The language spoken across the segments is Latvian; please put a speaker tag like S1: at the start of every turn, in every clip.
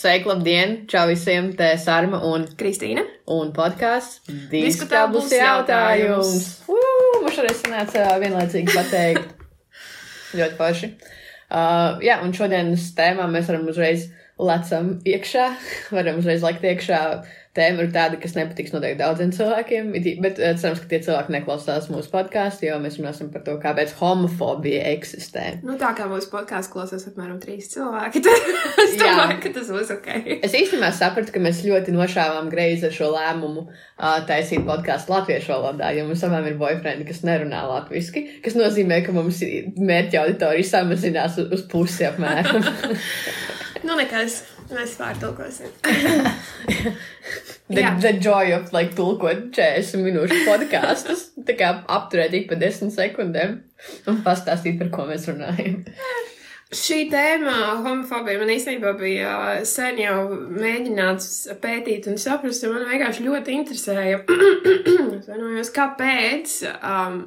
S1: Sveiki, labdien! Čau visiem! Te Sārma un
S2: Kristīna.
S1: Un podkāsts
S2: Diskutabls jautājums.
S1: Uu, man šoreiz sanāca vienlaicīgi pateikt. Ļoti paši. Uh, jā, un šodienas tēmā mēs varam uzreiz lecam iekšā, varam uzreiz lekt iekšā tēma ir tāda, kas nepatiks noteikti daudziem cilvēkiem, bet uh, cerams, ka tie cilvēki neklausās mūsu podkāstu, jo mēs runāsim par to, kāpēc homofobija eksistē.
S2: Nu, tā kā mūsu podkāstu klausās apmēram trīs cilvēki, tad es domāju, ka tas būs ok.
S1: Es īstenībā sapratu, ka mēs ļoti nošāvām greizi ar šo lēmumu uh, taisīt podkāstu latviešu valodā, jo mums abām ir boyfriend, kas nerunā latviski, kas nozīmē, ka mums mērķa auditorija samazinās uz, uz pusi apmēram.
S2: nu, nekas. Mēs pārtulkosim.
S1: the, the joy of, like, tulkot 40 minūšu podkāstus. Tā kā apturēt ik pa 10 sekundēm un pastāstīt, par ko mēs runājam.
S2: Šī tēma, homofobija, man īstenībā bija sen jau mēģināts pētīt un saprast, jo man vienkārši ļoti interesēja. es vienojos, kāpēc um,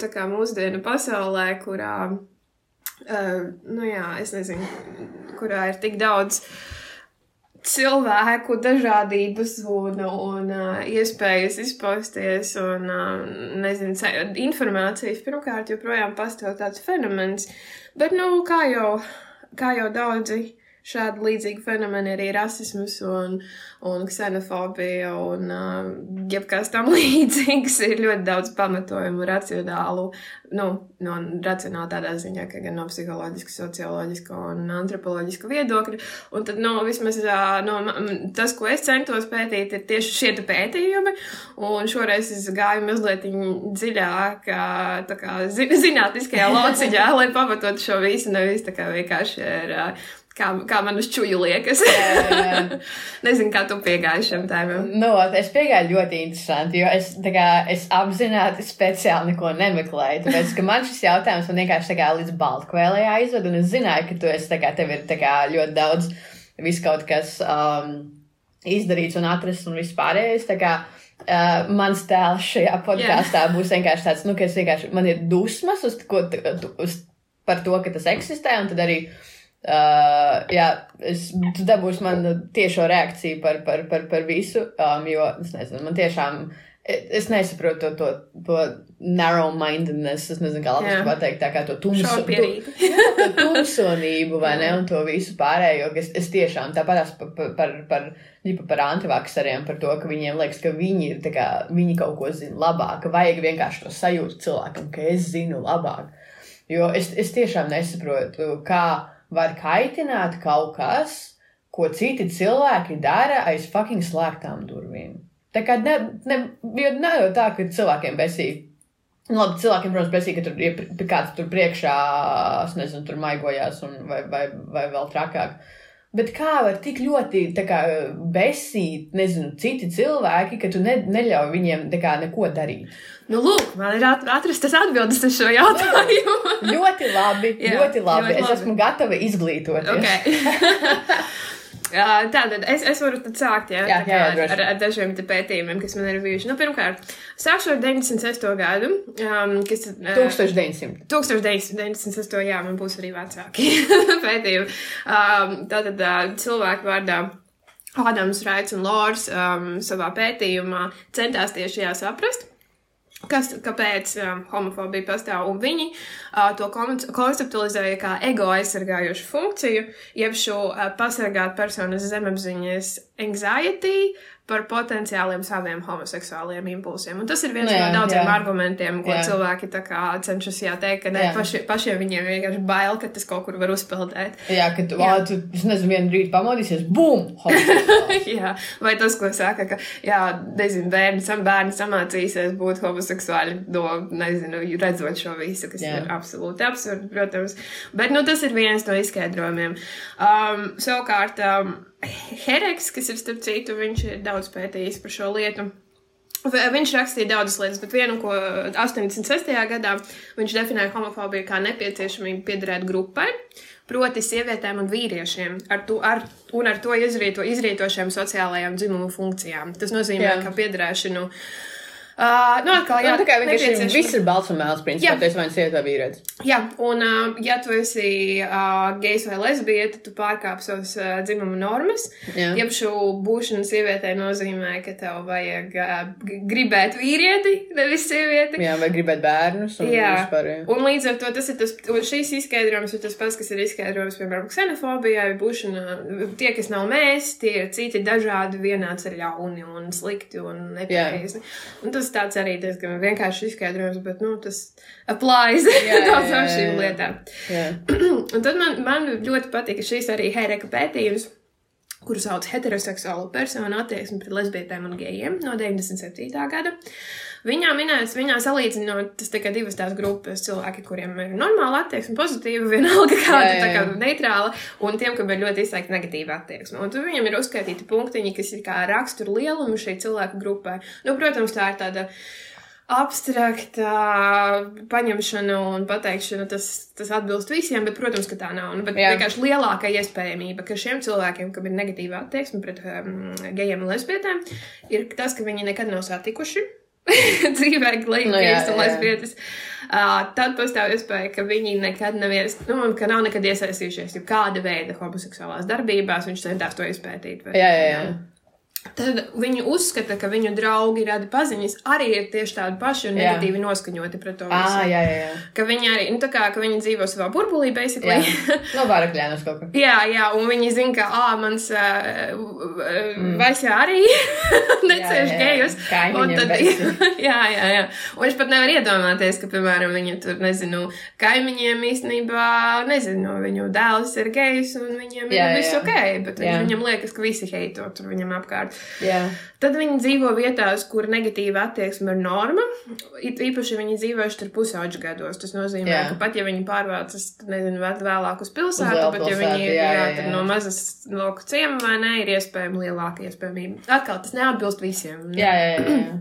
S2: tā kā mūsdienu pasaulē, kurā, uh, nu jā, es nezinu, kurā ir tik daudz uh, cilvēku dažādības un, un uh, iespējas izpausties un, uh, nezinu, informācijas pirmkārt joprojām pastāv tāds fenomens, bet, nu, kā jau, kā jau daudzi šādi līdzīgi fenomeni arī rasisms un, un ksenofobija un uh, jebkas tam līdzīgs ir ļoti daudz pamatojumu racionālu, nu, no racionāli tādā ziņā, ka gan no psiholoģiska, socioloģiska un antropoloģiska viedokļa. Un tad, nu, vismaz uh, no, tas, ko es centos pētīt, ir tieši šie pētījumi, un šoreiz es gāju mazliet dziļāk, tā kā zinātniskajā lauciņā, lai pamatotu šo visu, nevis tā kā vienkārši ir. Uh, Kā, kā man uz čuju liekas. jā, jā. Nezinu, kā tu piegāji šim tēmam.
S1: Nu, es piegāju ļoti interesanti, jo es, kā, es apzināti speciāli neko nemeklēju. Tāpēc, ka man šis jautājums man vienkārši kā, līdz baltkvēlē aizved, un es zināju, ka tu esi, kā, tev ir kā, ļoti daudz viskaut kas um, izdarīts un atrasts un vispārējais. Uh, mans tēls šajā podkāstā yeah. būs vienkārši tāds, nu, ka es vienkārši, man ir dusmas uz, ko, uz, par to, ka tas eksistē, un tad arī uh, Uh, jā, es, tu dabūsi man tiešo reakciju par, par, par, par visu, um, jo es nezinu, man tiešām, es nesaprotu to, to, to narrow-mindedness, es nezinu, kā labi pateikt, tā kā to tumsu, tu, to tumsonību, vai ne, un to visu pārējo, es, es tiešām tāpatās par, par, par, par, par antivakseriem, par to, ka viņiem liekas, ka viņi ir, kā, viņi kaut ko zina labāk, ka vajag vienkārši to sajūtu cilvēkam, ka es zinu labāk. Jo es, es tiešām nesaprotu, kā var kaitināt kaut kas, ko citi cilvēki dara aiz fucking slēgtām durvīm. Tā kā ne, ne, ne jau tā, ka cilvēkiem besīgi. Nu, labi, cilvēkiem, protams, besīgi, ka tur ir kāds tur priekšā, es nezinu, tur maigojās un vai, vai, vai vēl trakāk. Bet kā var tik ļoti kā, besīt, nezinu, citi cilvēki, ka tu ne, neļauj viņiem kā, neko darīt?
S2: Nu, lūk, man ir atrastas atbildes uz šo jautājumu.
S1: ļoti labi, Jā, ļoti labi. Ļoti es labi. esmu gatava izglītoties.
S2: Okay. Tātad es, es varu sākt jā, jā, jā, jā, ar, ar dažiem pētījumiem, kas man ir bijuši. Nu, pirmkārt, sākšu ar 96. gadu. Um, kas,
S1: uh, 1900.
S2: 1996. jā, man būs arī vecāki pētījumi. Um, tātad uh, cilvēku vārdā. Ādams Raits un Lors um, savā pētījumā centās tieši jāsaprast, kas, kāpēc um, homofobija pastāv, un viņi uh, to konceptualizēja kā ego aizsargājošu funkciju, jeb šo uh, pasargāt personas zemapziņas anxiety, par potenciāliem saviem homoseksuāliem impulsiem. Un tas ir viens Nē, no daudziem jā. argumentiem, ko jā. cilvēki cenšas jāteikt, ka ne, paši, pašiem viņiem vienkārši bail, ka tas kaut kur var uzpeldēt.
S1: Jā, ka tu, jā. tu nezinu, vienu rītu pamodīsies, bum!
S2: jā, vai tas, ko saka, ka, jā, nezinu, bērni, sam, bērni samācīsies būt homoseksuāli, no, nezinu, redzot šo visu, kas jā. ir absolūti absurdi, protams. Bet, nu, tas ir viens no izskaidrojumiem. Um, savukārt, um, Hereks, kas ir starp citu, viņš ir daudz pētījis par šo lietu. Viņš rakstīja daudzas lietas, bet vienu, ko 86. gadā viņš definēja homofobiju kā nepieciešamību piederēt grupai, proti, sievietēm un vīriešiem, ar to, ar, un ar to izrīto, izrītošiem sociālajām dzimumu funkcijām. Tas nozīmē, Jā. ka piederēšanu Uh, nu, atkal, jā,
S1: Jā, tā kā vienkārši viss ir balts un mēls, principā, esi vai nu sieviete vai vīrietis.
S2: Jā, un uh, ja tu esi uh, gejs vai lesbieta, tu pārkāp savas uh, dzimuma normas.
S1: Jā.
S2: Ja šo būšanu sievietē nozīmē, ka tev vajag uh, gribēt vīrieti, nevis sievieti.
S1: Jā, vai gribēt bērnus un
S2: Jā.
S1: vispār. Jā.
S2: Un līdz ar to tas ir tas, un šīs izskaidrojums ir tas pats, kas ir izskaidrojums, piemēram, ksenofobijai, būšanā. Tie, kas nav mēs, tie ir citi dažādi, vienāds ir ļauni un slikti un nepareizi. Tas tāds arī diezgan vienkārši izskaidrojums, bet, nu, tas applies
S1: jā,
S2: daudzām šīm lietām. Un tad man, man ļoti patika šīs arī Hereka pētījums, kuru sauc heteroseksuālo personu attieksmi pret lesbietēm un gejiem no 97. gada. Viņā minēts, viņā salīdzinot, tas tikai divas tās grupas cilvēki, kuriem ir normāla attieksme, pozitīva, vienalga kāda,
S1: Jā, jā,
S2: tā kā neitrāla, un tiem, kam ir ļoti izteikti negatīva attieksme. Un tur viņam ir uzskaitīti punktiņi, kas ir kā rakstura lielumu šai cilvēku grupai. Nu, protams, tā ir tāda abstrakta paņemšana un pateikšana, tas, tas atbilst visiem, bet, protams, ka tā nav. Nu, bet
S1: Jā.
S2: vienkārši lielākā iespējamība, ka šiem cilvēkiem, kam ir negatīva attieksme pret um, gejiem un lesbietēm, ir tas, ka viņi nekad nav satikuši. dzīvē
S1: Nu, jā,
S2: un
S1: jā.
S2: lesbietes. Uh, tad pastāv iespēja, ka viņi nekad nav, ies, nu, ka nav nekad iesaistījušies jau kāda veida homoseksuālās darbībās. Viņš centās to izpētīt. vai-
S1: Jā, jā, jā.
S2: Tad viņi uzskata, ka viņu draugi rada paziņas arī ir tieši tādi paši un
S1: Jā.
S2: negatīvi noskaņoti pret to.
S1: Ah,
S2: visu.
S1: jā, jā, jā.
S2: Ka viņi arī, nu, tā kā, viņi dzīvo savā burbulī, basically.
S1: jā. No varakļēnos kaut kā.
S2: Jā, jā, un viņi zina, ka, ah, mans uh, mm. arī necieš
S1: Jā, jā, jā.
S2: gejus. Un tad, jā, jā, jā. Un es pat nevaru iedomāties, ka, piemēram, viņi tur, nezinu, kaimiņiem īstenībā, nezinu, viņu dēls ir gejs un viņiem
S1: Jā,
S2: ir viss
S1: jā.
S2: ok, bet
S1: Jā.
S2: viņam liekas, ka visi heito tur viņam apkārt.
S1: Jā.
S2: Tad viņi dzīvo vietās, kur negatīva attieksme ir norma. It īpaši viņi dzīvojuši tur pusauģu gados. Tas nozīmē,
S1: Jā.
S2: ka pat ja viņi pārvācas, nezinu, vēl- vēlāk uz pilsētu,
S1: Uz
S2: bet ja viņi ir
S1: jā,
S2: jā,
S1: jā,
S2: no mazas lauku ciema vai ne, ir iespējama lielāka iespējamība. Atkal tas neatbilst visiem.
S1: Jā, jā, jā. jā.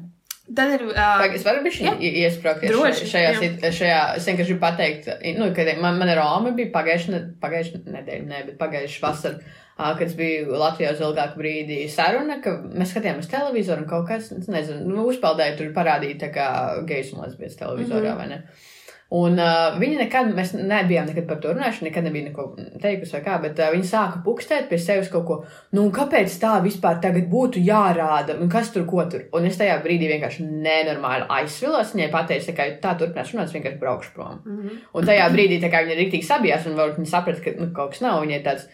S2: Tad ir.
S1: Pag,
S2: Uh,
S1: es varu bišķi
S2: Jā.
S1: i- iesprāgties
S2: Droši,
S1: šajā,
S2: jā.
S1: sit- šajā, es vienkārši gribu pateikt, nu, kad man, man ar Romu bija pagājuši, ne, pagājuši nedēļa, ne, bet pagājuši vasar, ā, kad es biju Latvijā uz ilgāku brīdi saruna, ka mēs skatījāmies televizoru un kaut kas, nezinu, nu, uzpeldēja tur parādīja tā kā gejs un lesbietas televizorā, mm -hmm. vai ne? Un uh, viņi nekad, mēs nebijām nekad par to runājuši, nekad nebija neko teikusi vai kā, bet uh, viņi sāka pukstēt pie sevis kaut ko, nu, kāpēc tā vispār tagad būtu jārāda, un kas tur, ko tur. Un es tajā brīdī vienkārši nenormāli aizsvilos, viņai pateicu, ka tā turpinās runāt, es vienkārši braukšu prom. Mm -hmm. Un tajā brīdī, tā kā viņa rīktīgi sabijās, un varbūt viņa saprata, ka, nu, kaut kas nav, viņai tāds,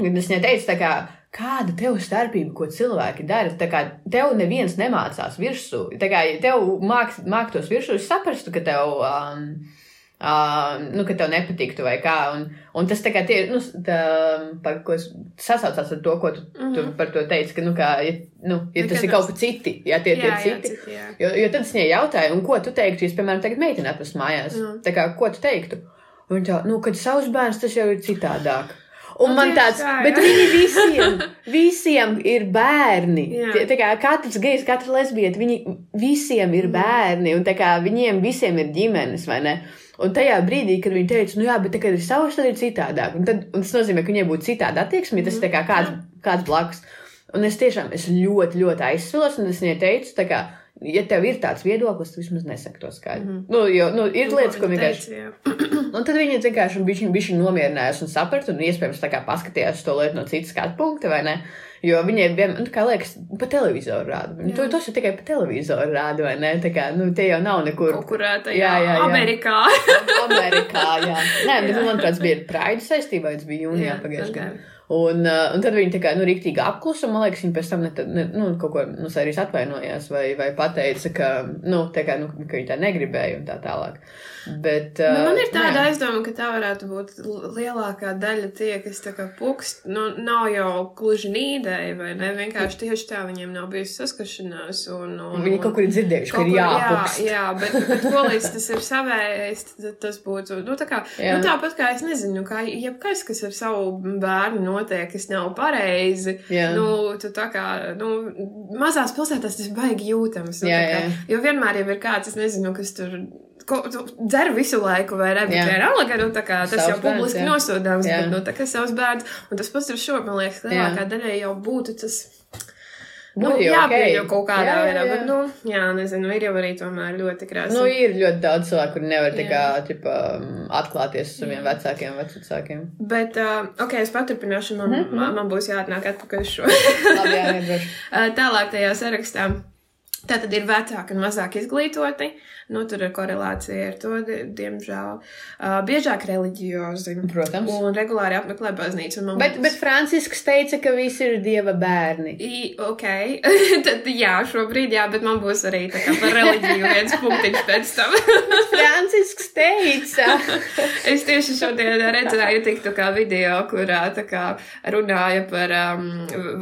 S1: un es viņai teicu, kā, kāda tev starpība, ko cilvēki dara, tā kā tev neviens nemācās virsū, tā kā ja tev māk, māk tos virsū, es saprastu, ka tev, um, uh, nu, ka tev nepatiktu vai kā, un, un tas tā kā tie, nu, tā, par ko sasaucās ar to, ko tu, mm -hmm. tu par to teici, ka, nu, kā, ja, nu, ja tas ir kaut kas citi, ja tie ir citi,
S2: citi, jā.
S1: Jo, jo tad es viņai jautāju, un ko tu teiktu, ja, piemēram, tagad meiteni atvestu mājās?
S2: Jā.
S1: Tā kā, ko tu teiktu? Un tā, nu, kad savs bērns, tas jau ir citādāk. Un
S2: Nu,
S1: man tāds,
S2: tā,
S1: bet viņi visiem, visiem ir bērni. Tie, tā kā katrs gejs, katra lesbieta, viņi visiem ir bērni, un tā kā viņiem visiem ir ģimenes, vai ne? Un tajā brīdī, kad viņi teica, nu jā, bet tā, kad ir savs, tad ir citādāk. Un, tad, un tas nozīmē, ka viņiem būtu citāda attieksme, tas ir kā kāds, kāds blakus. Un es tiešām es ļoti, ļoti aizsvilos, un es viņai teicu, tā kā, ja tev ir tāds viedoklis, tad vismaz nesaki to skaidri. Mm -hmm. nu, jo, nu, ir
S2: Nu,
S1: lietas, ko vienkārši.
S2: jā.
S1: Un tad viņi vienkārši bija nomierinājās un saprata, un iespējams tā kā paskatījās to lietu no citas skatu punkta, vai ne? Jo viņiem vienmēr, nu, kā liekas, pa televizoru rāda. To, tos jau tikai pa televizoru rāda, vai ne? Tā kā, nu, tie jau nav nekur.
S2: Kaut kur ā, tajā
S1: Jā, jā, jā.
S2: Amerikā.
S1: Amerikā, jā. Nē, bet nu, manuprāt, tas bija ar Praidu saistībā, tas bija jūnijā
S2: Jā,
S1: pagājušajā gadā. Un, uh, un tad viņi tā kā, nu, rīktīgi apklusa, man liekas, viņi pēc tam, ne, ne, nu, kaut ko, nu, arī atvainojās, vai, vai pateica, ka, nu, kā, nu, ka viņi tā negribēja un tā tālāk. Bet,
S2: Nu, man ir tāda
S1: jā.
S2: aizdoma, ka tā varētu būt lielākā daļa tie, kas tā kā pukst. Nu, nav jau gluži nīdēji, vai ne? Vienkārši tieši tā viņiem nav bijusi saskaršanās. Un, un,
S1: Viņi kaut kur ir dzirdējuši, ka ir jāpukst.
S2: Jā, jā bet, bet ko līdz tas ir savējais, tas būtu. Nu, tā kā,
S1: Jā.
S2: nu, tāpat kā es nezinu, kā jebkas, kas ar savu bērnu notiek, kas nav pareizi.
S1: Jā.
S2: Nu, tu tā kā, nu, mazās pilsētās tas baigi jūtams. Nu,
S1: Jā,
S2: kā,
S1: jā.
S2: jo vienmēr jau ir kāds, es nezinu, kas tur. Ko, dzer visu laiku, vai ne? Bet
S1: Jā.
S2: vienalga, nu, tā kā, tas
S1: Savs
S2: jau
S1: bērns,
S2: publiski
S1: jā.
S2: nosodāms,
S1: Jā.
S2: bet, nu, tā kā savs bērns, un tas pats ir šo, man liekas, lielākā daļai jau būtu tas Nu,
S1: Būtu jau
S2: jāpieņem
S1: ok.
S2: kaut kādā
S1: Jā, jā,
S2: veidā,
S1: jā.
S2: bet, nu, jā, nezinu, ir jau arī tomēr ļoti krāsa.
S1: Nu, ir ļoti daudz cilvēku, kuri nevar tā
S2: Jā.
S1: kā, ķipa, um, atklāties ar saviem vecākiem, vecākiem.
S2: Bet, uh, ok, es paturpināšu, man, mm -hmm. man, būs jāatnāk atpakaļ uz šo.
S1: Labi, jā.
S2: Uh, Tālāk tajā sarakstā. Tā tad ir vecāki un mazāk izglītoti. Nu, tur ir korelācija ar to, di diemžēl. Uh, biežāk reliģiozi.
S1: Protams.
S2: Un regulāri apmeklē baznīcu.
S1: Bet,
S2: būs-
S1: bet Francisks teica, ka visi ir dieva bērni.
S2: I, ok, tad jā, šobrīd jā, bet man būs arī tā kā par reliģiju viens punktiņš pēc tam.
S1: Francisks teica.
S2: es tieši šodien redzēju tiktu kā video, kurā tā kā runāja par um,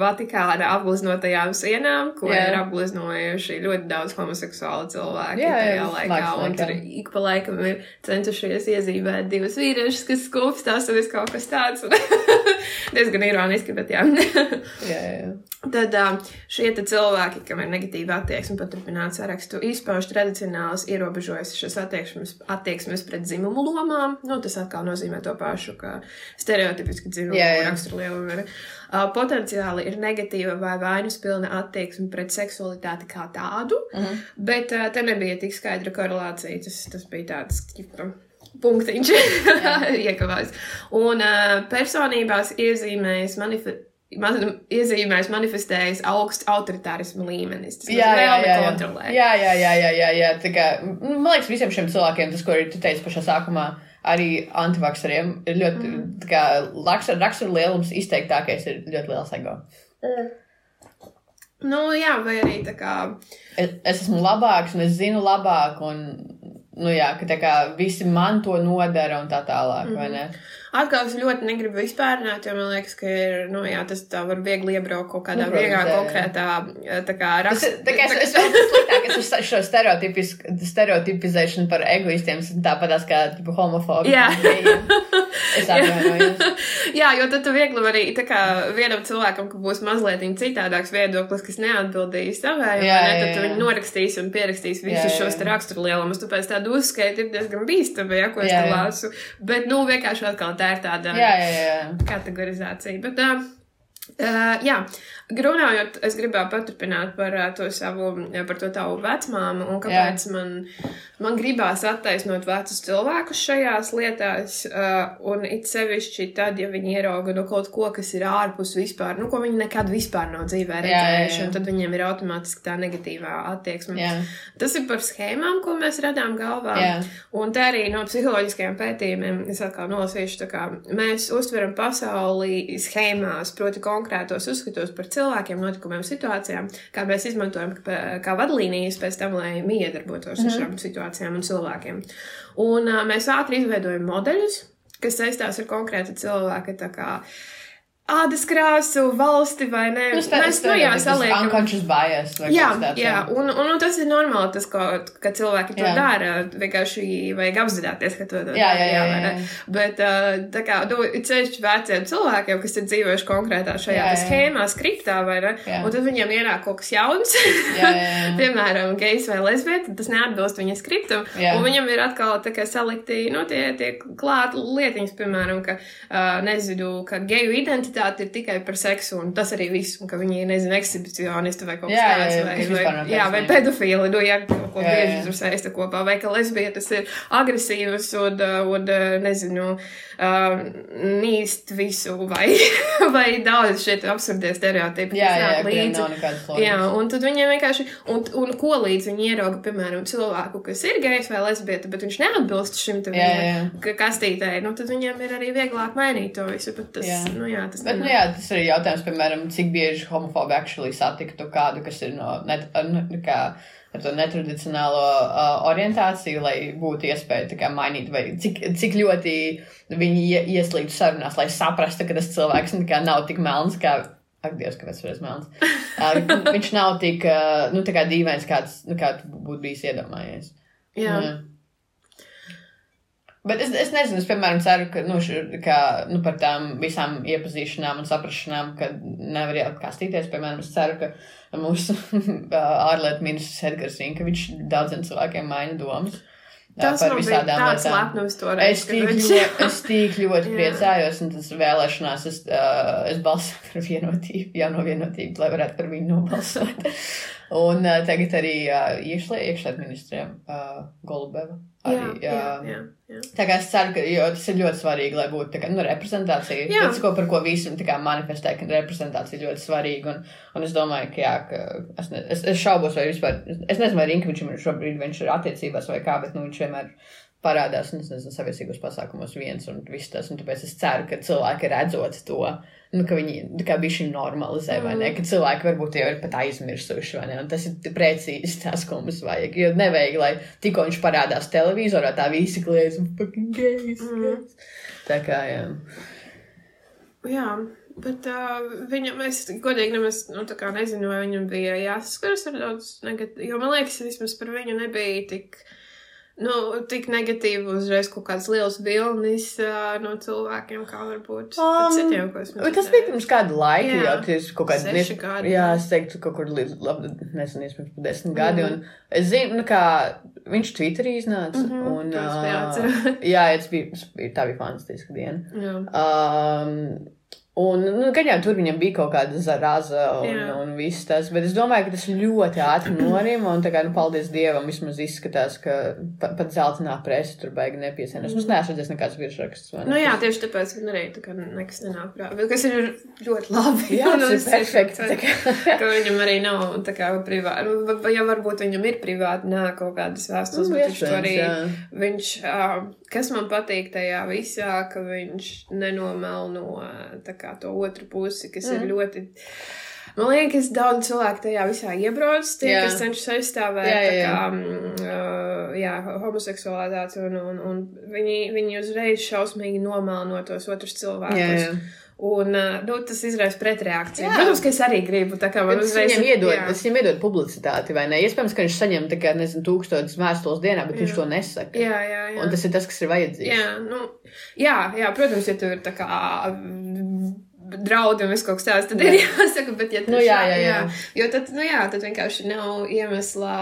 S2: Vatikāna apgleznotajām sienām, ko
S1: Jā.
S2: ir apgleznojuši ļoti daudz homoseksuālu cilvēku
S1: Jā, jā,
S2: laikā.
S1: laiks
S2: Un tur ik pa laikam ir centušies iezīmēt divus vīriešus, kas skūpstās un viss kaut kas tāds. Diezgan ironiski, bet jā.
S1: jā, jā.
S2: Tad šie cilvēki, kam ir negatīva attieksme, paturpināt sarakstu, izpauž tradicionāls ierobežojušas attieksmes, attieksmes pret dzimumu lomām. Nu, tas atkal nozīmē to pašu, ka stereotipiski dzimumu
S1: jā.
S2: raksturlielumi ir. Uh, potenciāli ir negatīva vai vainas pilna attieksme pret seksualitāti kā tādu,
S1: Mhm.
S2: bet uh, te nebija tik skaidra korelācija. Tas, tas bija tāds, ķipa, punktiņš iekavās. Un uh, personībās iezīmējas manifestācijas. Man iezīmēs, manifestējas augsts autoritārismu līmenis. Tas
S1: Jā, jā, jā, jā. jā, jā, jā, jā, jā. Tā kā, nu, man liekas, visiem šiem cilvēkiem, tas, ko arī tu teici pašā sākumā, arī antivakseriem, ir ļoti,
S2: Mhm.
S1: tā kā, rakstura, rakstura lielums izteiktākais ir ļoti liels ego.
S2: Nu, jā, vai arī tā kā.
S1: Es, es esmu labāks, un es zinu labāk, un, nu jā, ka tā kā visi man to nodara un tā tālāk,
S2: Mhm.
S1: vai ne?
S2: Atkal es ļoti negribu vispārināt, jo man liekas, ka ir, nu, jā, tas tā var viegli iebraukt kaut kādā
S1: Nu, jā.
S2: konkrētā, tā kā
S1: ir- tā kā es, es vēl sliktāk, es uz šo stereotipizēšanu par egoistiem, tāpatās kā tipu, homofobi.
S2: Jā.
S1: Es atvainojos.
S2: Jā, jo tad tu viegli vari, tā kā vienam cilvēkam, ka būs mazliet citādāks viedoklis, kas neatbildīs savai,
S1: Jā,
S2: ne, tad tu viņu norakstīs un pierakstīs visus šos raksturlielumus. Tāpēc tādu uzskaitu ir diezgan bīstami, ja, ko es
S1: Jā,
S2: te
S1: jā.
S2: lāsu. Bet, nu, vienkārši atkal tā ir tāda.
S1: Jā, jā, jā.
S2: kategorizācija. Bet, uh, uh, jā, runājot, es gribēju paturpināt par uh, to savu, uh, par to tavu vecmāmu un kāpēc man, man gribās attaisnot vecus cilvēkus šajās lietās, uh, un it sevišķi tad, ja viņi ierauga no kaut ko, kas ir ārpus vispār, nu, ko viņi nekad vispār nav dzīvē
S1: Jā, jā,
S2: redzējuši,
S1: jā.
S2: un tad viņiem ir automātiski tā negatīvā attieksme.
S1: jā.
S2: Tas ir par schēmām, ko mēs radām galvā.
S1: Jā.
S2: Un tā arī no psiholoģiskajiem pētījumiem, es atkal nolasīšu, tā kā mēs uztveram pasauli schēmās, proti konkrētos uzskatos par cilvēkiem, notikumiem, situācijām, kā mēs izmantojam kā, vadlīnijas pēc tam, lai miedarbotos ar šām situācijām un cilvēkiem. Un mēs ātri izveidojam modeļus, kas saistās ar konkrēta cilvēka, ādas krāsu, valsti vai ne.
S1: Nu, sta-
S2: mēs, nu, jā, saliekam.
S1: Unconscious bias.
S2: Jā,
S1: tāds,
S2: jā. Un, un, un tas ir normāli, tas, ko, ka cilvēki to
S1: Jā.
S2: dara. Vienkārši vajag apzināties, ka to dara.
S1: Jā, jā, jā,
S2: ne?
S1: jā.
S2: Bet, tā kā, nu, ceļš veciem cilvēkiem, kas ir dzīvojuši konkrētā šajā
S1: Jā,
S2: jā,
S1: jā.
S2: schēmā, skriptā, vai ne?
S1: Jā.
S2: Un tad viņiem ienāk kaut kas jauns.
S1: Jā, jā, jā.
S2: Piemēram, gejs vai lesbieta, tas neatbilst viņa skriptam.
S1: Jā.
S2: Un viņam ir atkal tā kā salikti, nu, tie, tie klāt lietiņas, piemēram, ka, uh, nezinu, ka geju identitāte ir tikai par seksu, un tas arī viss, un ka viņi ir, nezinu, ekshibicionisti vai kaut kas
S1: Jā, jā,
S2: tāds,
S1: jā,
S2: vai, vai, jā, vai pedofili, nu, ja kaut ko
S1: Jā,
S2: bieži
S1: jā.
S2: tur saista kopā, vai ka lesbietas ir agresīvas un, uh, un uh, nezinu, uh, nīst visu, vai, vai daudz šeit absurdie stereotipi,
S1: Jā, jā,
S2: līdzi. Jā, un tad viņiem vienkārši, un, un ko līdz viņi ierauga, piemēram, cilvēku, kas ir gejs vai lesbieta, bet viņš neatbilst šim te
S1: Jā, jā.
S2: kastītē, nu tad viņiem ir arī vieglāk mainīt to visu, bet tas,
S1: Jā.
S2: nu jā, tas
S1: Bet, nu, jā, tas ir jautājums, piemēram, cik bieži homofobi actually satiktu kādu, kas ir no net, ar, nu, kā, ar to netradicionālo uh, orientāciju, lai būtu iespēja kā mainīt, vai cik, cik ļoti viņi ie, ieslīgtu sarunās, lai saprastu, ka tas cilvēks nu, kā nav tik melns, kā, ak, Dievs, kāpēc reiz melns. Uh, viņš nav tik, uh, nu, tā kā dīvains, kāds, nu, kā tu būtu bijis iedomājies.
S2: Jā.
S1: Jā. Bet es, es nezinu, es, piemēram, ceru, ka, nu, š, ka nu, par tām visām iepazīšanām un saprašanām, ka nevar jau kastīties. Piemēram, es ceru, ka mūsu ārlietu ministrs Edgars Rinkevičs daudziem cilvēkiem maina domas.
S2: Tas
S1: par visādām lietām. Es tik, ļoti, es tik ļoti priecājos, un tas vēlēšanās es, uh, es balsoju par vienotību, jauno vienotību, lai varētu par viņu nobalsot. Un uh, tagad arī uh, iekšlietu ministriem uh, Golubeva.
S2: Jā,
S1: Arī,
S2: jā, jā, jā.
S1: Tā kā es ceru, ka tas ir ļoti svarīgi, lai būtu kā, nu, reprezentācija.
S2: Jā.
S1: Tas, ko, par ko visi tā kā manifestē, ka reprezentācija ir ļoti svarīga. Un, un es domāju, ka, jā, ka es, ne, es, es šaubos, vai vispār, es nezinu, vai Rinkevičam ir šobrīd viņš ir attiecībās vai kā, bet nu, viņš vienmēr parādās, un es nezinu, saviesīgos pasākumos viens un viss tas. Un tāpēc es ceru, ka cilvēki redzot to, nu, ka viņi kā bišķi normalizē, vai ne, ka cilvēki varbūt jau ir pat aizmirsuši, vai ne, un tas ir precīzi tas, ko mums vajag. Jo nevajag, lai tikko viņš parādās televizorā, tā visi kliedz un fucking.
S2: Mhm.
S1: gays. Tā kā, jā.
S2: Jā, bet uh, viņam, es godīgi nemaz, nu, nezinu, vai viņam bija jāsaskaras ar daudz negatīvu, jo man liekas, vismaz par viņu nebija tik, nu, tik negatīvi uzreiz kaut kāds liels vilnis uh, no cilvēkiem, kā varbūt
S1: Um,
S2: citiem, ko es
S1: Bet Tas bija pirms kāda laika,
S2: Jā.
S1: jau tas kaut kāds
S2: Seši gadi.
S1: Jā, es teiktu, kaut kur līdz, labi, nezinu, iespējams, pat desmit gadi.
S2: Mhm.
S1: Un es zinu, nu, kā viņš Twitterī iznāca. Un,
S2: es
S1: ā,
S2: biju atceros.
S1: jā, tas bija, tā bija fantastiska diena.
S2: Jā.
S1: Um, un, nu, gan jau tur viņam bija kaut kāda zaraza un,
S2: Jā.
S1: un viss tas, bet es domāju, ka tas ļoti ātri norima, un tā kā, nu, paldies Dievam, vismaz izskatās, ka pa, pat zeltainā presa tur baigi nepiesienas. Es neesmu redzējis nekāds virsrakstus.
S2: Nu jā, tieši tāpēc man arī tā kā nekas nenāk prātā, bet kas ir ļoti labi.
S1: Jā,
S2: Un
S1: tas ir perfekti. kā-
S2: ka viņam arī nav tā kā privāti, nu, va- vai ja varbūt viņam ir privāti, nāk kaut kādas vēstules,
S1: Nu,
S2: bet viņš to arī,
S1: jā.
S2: viņš, ā, kas man patīk tajā visā, ka viņš nenomelno tā kā to otru pusi, kas mm. ir ļoti. Man liekas, daudz cilvēku tajā visā iebrauc, tie,
S1: Jā.
S2: kas cenšas aizstāvēt
S1: Jā, jā,
S2: tā
S1: jā.
S2: kā, ā, jā, homoseksualitāti, un, un, un viņi, viņi uzreiz šausmīgi nomelno tos otrus cilvēkus.
S1: Jā, jā.
S2: Un uh, nu, tas izraisa pretreakciju.
S1: Jā.
S2: Protams, ka es arī gribu. Tā kā man uzreiz
S1: viņam iedod, es viņam iedod publicitāti, vai ne? Iespējams, ka viņš saņem tikai, nezinu, tūkstotis vēstules dienā, bet viņš
S2: Jā.
S1: to nesaka.
S2: Jā, jā, jā.
S1: Un tas ir tas, kas ir vajadzīgs.
S2: Jā, nu, jā, jā, protams, ja tur ir tā kā draudi un viss kaut kas tāds, tad ir jāsaka, bet ja tu
S1: Nu, jā,
S2: šā-
S1: jā, jā.
S2: Jo tad, nu jā, tad vienkārši nav iemesla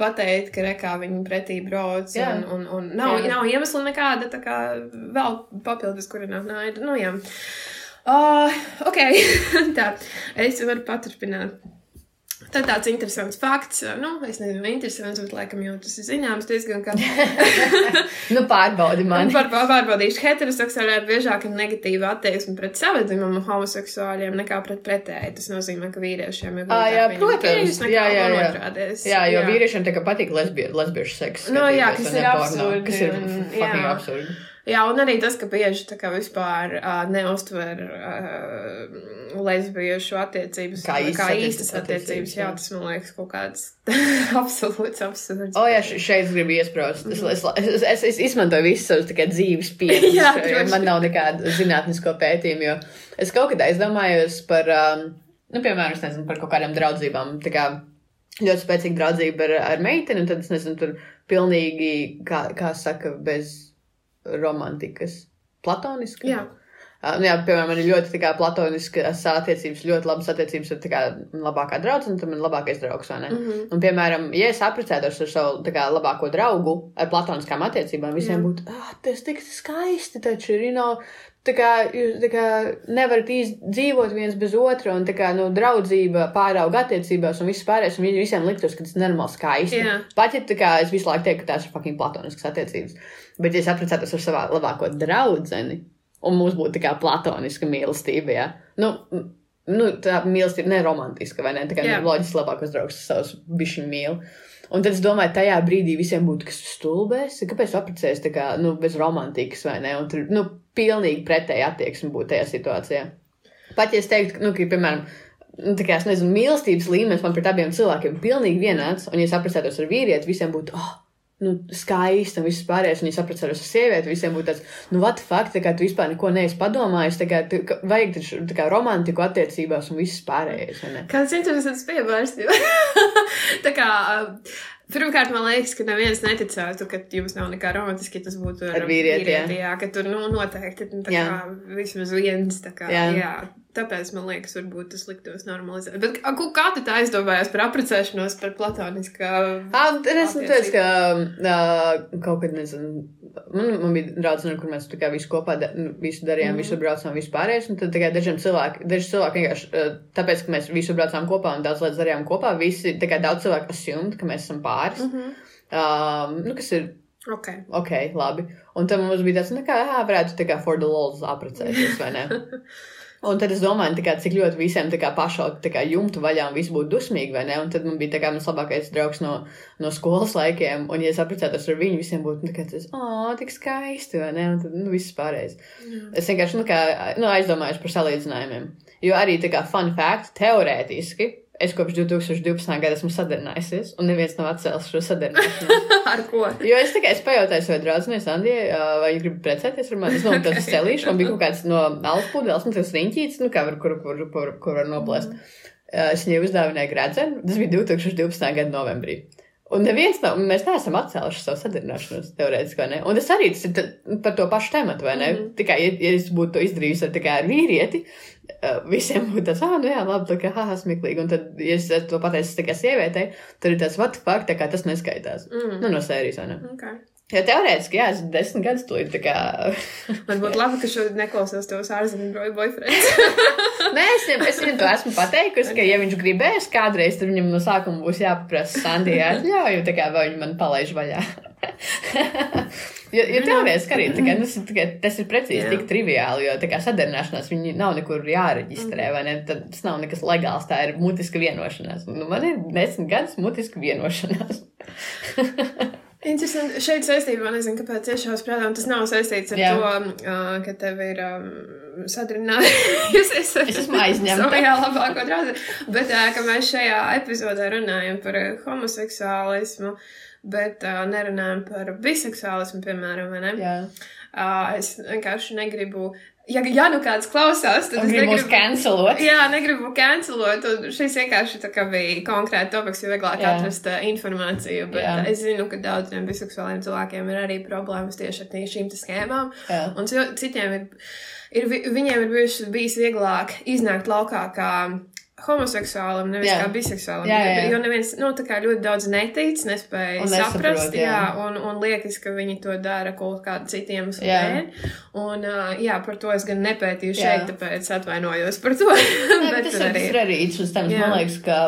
S2: pateikt, ka rekā viņi pretī brauc
S1: Jā.
S2: un, un, un nav,
S1: Jā.
S2: nav iemesla nekāda, tā kā vēl papildus, kuri nav naida. Nu jā. Uh, ok, tā, es varu paturpināt. Tad tāds interesants fakts, nu, es nezinu, interesants, bet laikam jau tas ir zināms diezgan, ka
S1: Nu, pārbaudi man.
S2: Par pārbaudīšu heteroseksuāliem biežāk ir negatīva attieksme pret savu homoseksuāļiem nekā pret pretēji. Tas nozīmē, ka vīriešiem ir
S1: Ā, jā, protams. Jā, jā, jā.
S2: otrādies.
S1: Jā, jo vīriešiem tā kā patīk lesbie, lesbiešu seks.
S2: Nu, jā, kas ir absurdi
S1: Kas ir
S2: un-
S1: fucking
S2: jā.
S1: absurdi.
S2: Jā, un arī tas, ka bieži tā kā vispār uh, neuztver uh, lesbiešu attiecības
S1: Kā
S2: kā īstas attiecības. Jā,
S1: jā.
S2: tas man liekas kaut kāds absolūts absurds.
S1: O, jā, še- šeit es gribu iesprāst. Es, es, es, es, es izmantoju visu savus kā dzīves pieredzi.
S2: Jā, droši.
S1: man nav nekāda zinātnisko pētījuma, jo es kaut kad aizdomājos par, um, nu, piemēram, es nezinu, par kaut kādām draudzībām. Tā kā ļoti spēcīga draudzība ar, ar meiteni, un tad es nezinu, tur pilnīgi, kā, kā saka, bez romantikas. Platoniski?
S2: Jā.
S1: Nu jā, piemēram, man ir ļoti kā, platoniskas attiecības, ļoti labas attiecības ar kā, labākā draudzene, un tad man ir labākais draugs.
S2: Mm -hmm.
S1: Un, piemēram, ja es apprecētos ar savu kā, labāko draugu, ar platoniskām attiecībām, visiem
S2: Jā.
S1: būtu, ah, tas tik skaisti taču ir, you know, tā kā jūs tā kā, nevarat dzīvot viens bez otra, un tā kā, nu, draudzība pārauga attiecībās, un viss pārējais, un viņi visiem liktos, ka tas ir normāli skaisti.
S2: Jā.
S1: Pat ja tā kā es visu laiku teiktu, ka tās ir fucking platoniskas attiecības, bet ja es apprecētos ar savu labāko draudzeni, un mums būtu tā kā platoniska mīlestība, jā, nu, nu, tā mīlestība ne romantiska, vai ne? Tā kā nu, loģiski labākos draugus savus bišķiņu mīl. Un tad es domāju, tajā brīdī visiem būtu, kas stulbēs, kāpēc tu apprecējies tā kā, nu, bez romantikas, vai ne? Un tur, nu, pilnīgi pretēji attieksme būtu tajā situācijā. Pat ja es teiktu, nu, ka, piemēram, nu, tā kā es nezinu, mīlestības līmenis man pret abiem cilvēkiem ir pilnīgi vienāds, un ja es apprecētos ar vīrieti, visiem būtu, oh, nu, skaisti un viss pārējais, un ja es apprecētos ar sievieti, visiem būtu tāds, nu, what fuck, tā kā tu vispār neko neesi padomājis, tā kā, tu, ka, vajag taču, tā kā romantiku attiecībās un viss pārējais?
S2: Kāds interesants piemērs. tā kā Pirmkārt, man liekas, ka neviens neticētu, ka jums nav nekā romantiski, ja tas būtu
S1: Ar vīrieti, jā.
S2: vīrieti, jā. Ka tur nu, noteikti nu, tā
S1: Jā.
S2: kā vismaz viens. Tā kā, jā.
S1: Jā.
S2: jā. Tāpēc man liekas, varbūt tas liktos normalizēt. Bet ku- kā tu tā aizdomājies par apprecēšanos, par platoniskā?
S1: Ah, es teicu, ka uh, kaut kad, nezinu, man, man bija draudzene, kur mēs tā kā visu kopā da, nu, visu darījām, mm -hmm. visur braucām, vispārējais. Un tad kā dažiem cilvēkiem, daži cilvēki vienkārši, uh, tāpēc, ka mēs visur braucām kopā un daudz lietas darījām kopā, visi, tā kā daudz cilvēku assumed, ka mēs esam pāris. Mm
S2: Mhm.
S1: -hmm. um, nu, kas ir
S2: Ok.
S1: ok, labi. Un tad mums bija tāds, nu, kā, jā, varētu tā kā for the lols apprecēties, vai ne? Un tad es domāju, kā, cik ļoti visiem pašaut jumtu vaļā un viss būtu dusmīgi, vai ne? Un tad man bija kā mans labākais draugs no, no skolas laikiem, un ja es apprecētos ar viņu, visiem būtu tā tas, o, tik skaisti, vai ne? Un tad, nu, viss pārējais. Es vienkārši, nu, kā, nu, aizdomājos par salīdzinājumiem. Jo arī tā kā fun fact, teorētiski, es kopš 2012. gada esmu sadarinājusies, un neviens nav atcēlis šo sadarināšanos.
S2: Ar ko?
S1: Jo es tikai es pajautāju savai draudzenei, Sandijai, ā, vai viņa grib precēties ar mani. Es domāju, tas ir celīšs, man bija kaut kāds no alus pudeles, nu, tas riņķīts, nu, kā var, kur, kur, kur, kur var noplēst. Ā, Es viņai uzdāvināju gradzenu, tas bija 2012. gada novembrī. Un neviens nav, mēs neesam atcēluši savu sadarbināšanos, teorētiski, vai ne? Un tas arī tas ir ta- par to pašu tematu, vai ne? Mm -hmm. Tikai, ja, ja es būtu to izdarījusi ar, tā kā ar vīrieti, ā, visiem būtu tas, ah, nu jā, labi, tā kā, haha, smieklīgi. Un tad, ja es to pateicu tā kā sievietei, tad ir tas, what the fuck, tā kā tas neskaitās.
S2: Mm.
S1: Nu, no sērijas, vai ne?
S2: Okay.
S1: Ja teorētiski, jā, es desmit gadus to ir tā kā.
S2: Man būtu labi, ka šodien neklausos tavs ārzemju bro- boyfriends.
S1: Nē, es viņam, es viņam to esmu pateikusi, ka, ja viņš gribēs kādreiz, tad viņam no sākuma būs jāpaprasa Sandijā atļauju, tā kā vai viņi man palaiž vaļā. jo, jo teorētiski arī kā, tas, ir tikai- tas ir precīzi
S2: Jā.
S1: tik triviāli, jo tā kā sadarināšanās viņi nav nekur jāreģistrē, vai ne? Tad tas nav nekas legāls, tā ir mutiska vienošanās. Nu, man ir desmit gadus mutiska vienošanās.
S2: Interesanti. Šeit saistībā, nezinu, kāpēc tieši šās prātām tas nav saistīts ar
S1: Jā.
S2: to, uh, ka tev ir um, sadarbinājusies. es,
S1: Es esmu aizņemta.
S2: Savajā labāko draugu. Bet ka mēs šajā epizodē runājam par homoseksuālismu, bet uh, nerunājam par biseksuālismu, piemēram, vai ne?
S1: Jā.
S2: Uh, es vienkārši negribu. Ja, ja nu kāds klausās, tad
S1: Un
S2: es negribu.
S1: cancelot.
S2: Jā, negribu cancelot. Šis vienkārši bija konkrēti topiks, jo vieglāk
S1: Jā.
S2: atrast uh, informāciju. Bet
S1: Jā.
S2: Es zinu, ka daudziem biseksuāliem cilvēkiem ir arī problēmas tieši ar šīm schēmām.
S1: Jā.
S2: Un ci- citiem ir, ir vi- viņiem ir bijuši, bijis vieglāk iznākt laukā kā homoseksuālam, nevis
S1: Jā.
S2: kā biseksuālam.
S1: Jā, jā, jā.
S2: Jo neviens, nu, tā kā ļoti daudz netic, nespēja
S1: nesaprot,
S2: saprast, jā.
S1: jā.
S2: un, un liekas, ka viņi to dara kaut kādu citiem
S1: Jā.
S2: dēļ. Un, jā, par to es gan nepētīju
S1: Jā.
S2: šeit, tāpēc atvainojos par to.
S1: Nē, bet tas,
S2: tur
S1: ir, arī interesants.
S2: Jā.
S1: Man liekas, ka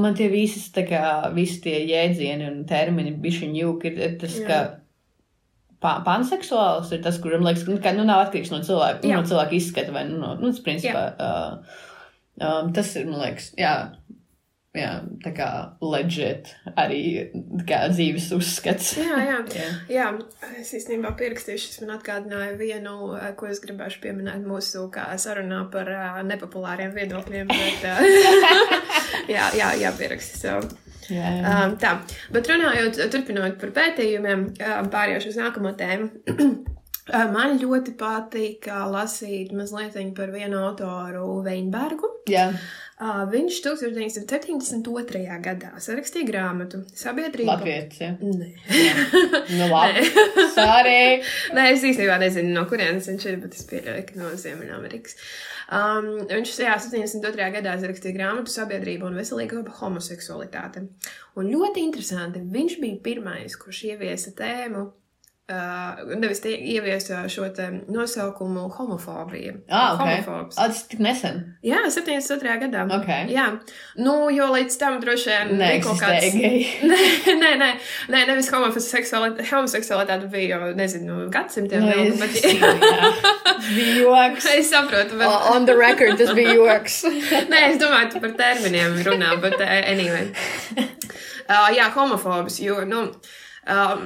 S1: man tie visas, tā kā, visi tie jēdzieni un termini bišķiņ jūk ir, ir tas,
S2: Jā.
S1: ka pa- panseksuāls ir tas, kuram liekas, ka nu, nu, nav atkarīgs no cilvēka, nu,
S2: Jā.
S1: no cilvēka izskata vai, nu, no, nu, principā, uh, um, tas ir, man liekas, jā. Jā, tā kā legit arī kā dzīves uzskats.
S2: Jā, jā.
S1: Jā.
S2: jā, es īstenībā pierakstīšu, šis man atgādināja vienu, eh, ko es gribēšu pieminēt mūsu sarunā par uh, nepopulāriem viedokļiem. Bet, uh, jā, jā, jā, pierakstu sev.
S1: Jā, jā.
S2: Um, tā, bet runājot, turpinot par pētījumiem, um, pārējošu uz nākamo tēmu. Man ļoti patīk uh, lasīt mazliet par vienu autoru Veinbergu.
S1: jā.
S2: Uh, viņš 1972. gadā sarakstīja grāmatu Sabiedrība.
S1: Latvijas, jā.
S2: Nē.
S1: Nu, labi. Sorry.
S2: Nē, es īstenībā nezinu, no kurienes viņš ir, bet es pieļauju, ka no Ziemeļamerikas. Um, viņš jā, 72. gadā rakstīja grāmatu Sabiedrība un veselīga homoseksualitāte. Un ļoti interesanti, viņš bija pirmais, kurš ieviesa tēmu. Uh, nevis tie ieviesa šo nosaukumu homofobija.
S1: Ah, ok.
S2: Homofobs.
S1: Ah, tas tik nesen.
S2: Jā, 72. gadā.
S1: Ok.
S2: Jā, nu, jo līdz tam droši vien bija kaut kāds. Nē, nē, nē, nē nevis homoseksualitāte, homoseksualitāte bija jau, nezinu, gadsimtiem ilga,
S1: es-
S2: bet
S1: bija joks.
S2: es saprotu, bet,
S1: O- On the record, tas bija joks.
S2: nē, es domāju, tu par terminiem runā, bet uh, anyway. Uh, jā, homofobs, jo, nu, Um,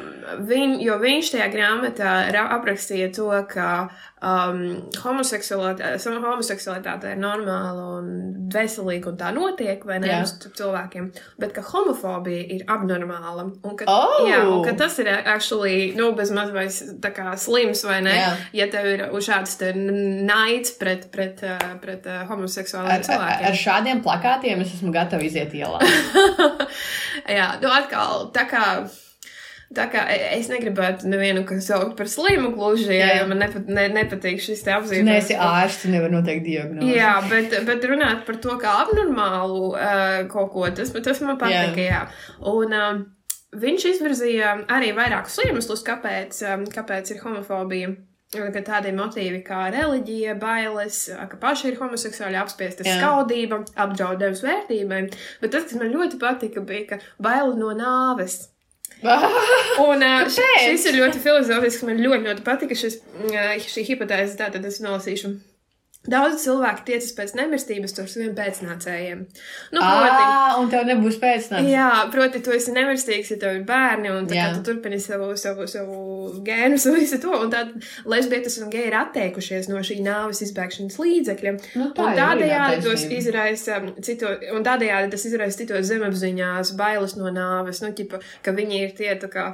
S2: viņ, jo viņš tajā grāmatā ra- aprakstīja to, ka um, homoseksualitāte, homoseksualitāte ir normāla un veselīga un tā notiek, vai ne, starp cilvēkiem, bet ka homofobija ir abnormāla. Un ka,
S1: Oh!
S2: jā, un ka tas ir actually, nu, bez maz vai tā kā slims, vai ne,
S1: Jā.
S2: ja tev ir šāds te naids pret, pret, uh, pret uh, homoseksuāliem
S1: Ar, ar,
S2: cilvēkiem.
S1: ar šādiem plakātiem es esmu gatava iziet ielā.
S2: Jā, nu atkal, tā kā. Tā kā e- es negribētu nevienu saukt par slimu gluži, jā,
S1: Jā.
S2: jo man nepat, ne, nepatīk šis te apzīmējums.
S1: Nē, esi ārsts, tu nevari noteikt diagnozi.
S2: Jā, bet, bet runāt par to kā abnormālu uh, kaut ko, tas, tas man patika, jā. Un um, viņš izvirzīja arī vairākus iemeslus, kāpēc, um, kāpēc ir homofobija. Ka tādi motīvi kā reliģija, bailes, ka paši ir homoseksuāli apspiesti,
S1: Jā.
S2: skaudība, apdraudējums vērtībai. Bet tas, kas man ļoti patika, bija, ka baila no nāves. Un uh, šis ir ļoti filozofisks. Man ļoti, ļoti patika šis, uh, šī hipotēze. Tātad es nolasīšu. Daudz cilvēku tiecas pēc nemirstības ar saviem pēcnācējiem. Nu, proti,
S1: Ah, un tev nebūs pēcnācējs.
S2: jā, proti, tu esi nemirstīgs, ja tev ir bērni, un tā tu turpini savu, savu, savu gēnu, un visu to. Un tad lesbietas un geji ir atteikušies no šī nāves izbēgšanas līdzekļa.
S1: Nu, tā
S2: Un tādējādi tos izraisa cito, un tādējādi tas izraisa citos zemapziņās bailes no nāves, nu, ķipa, ka viņi ir tie tā kā.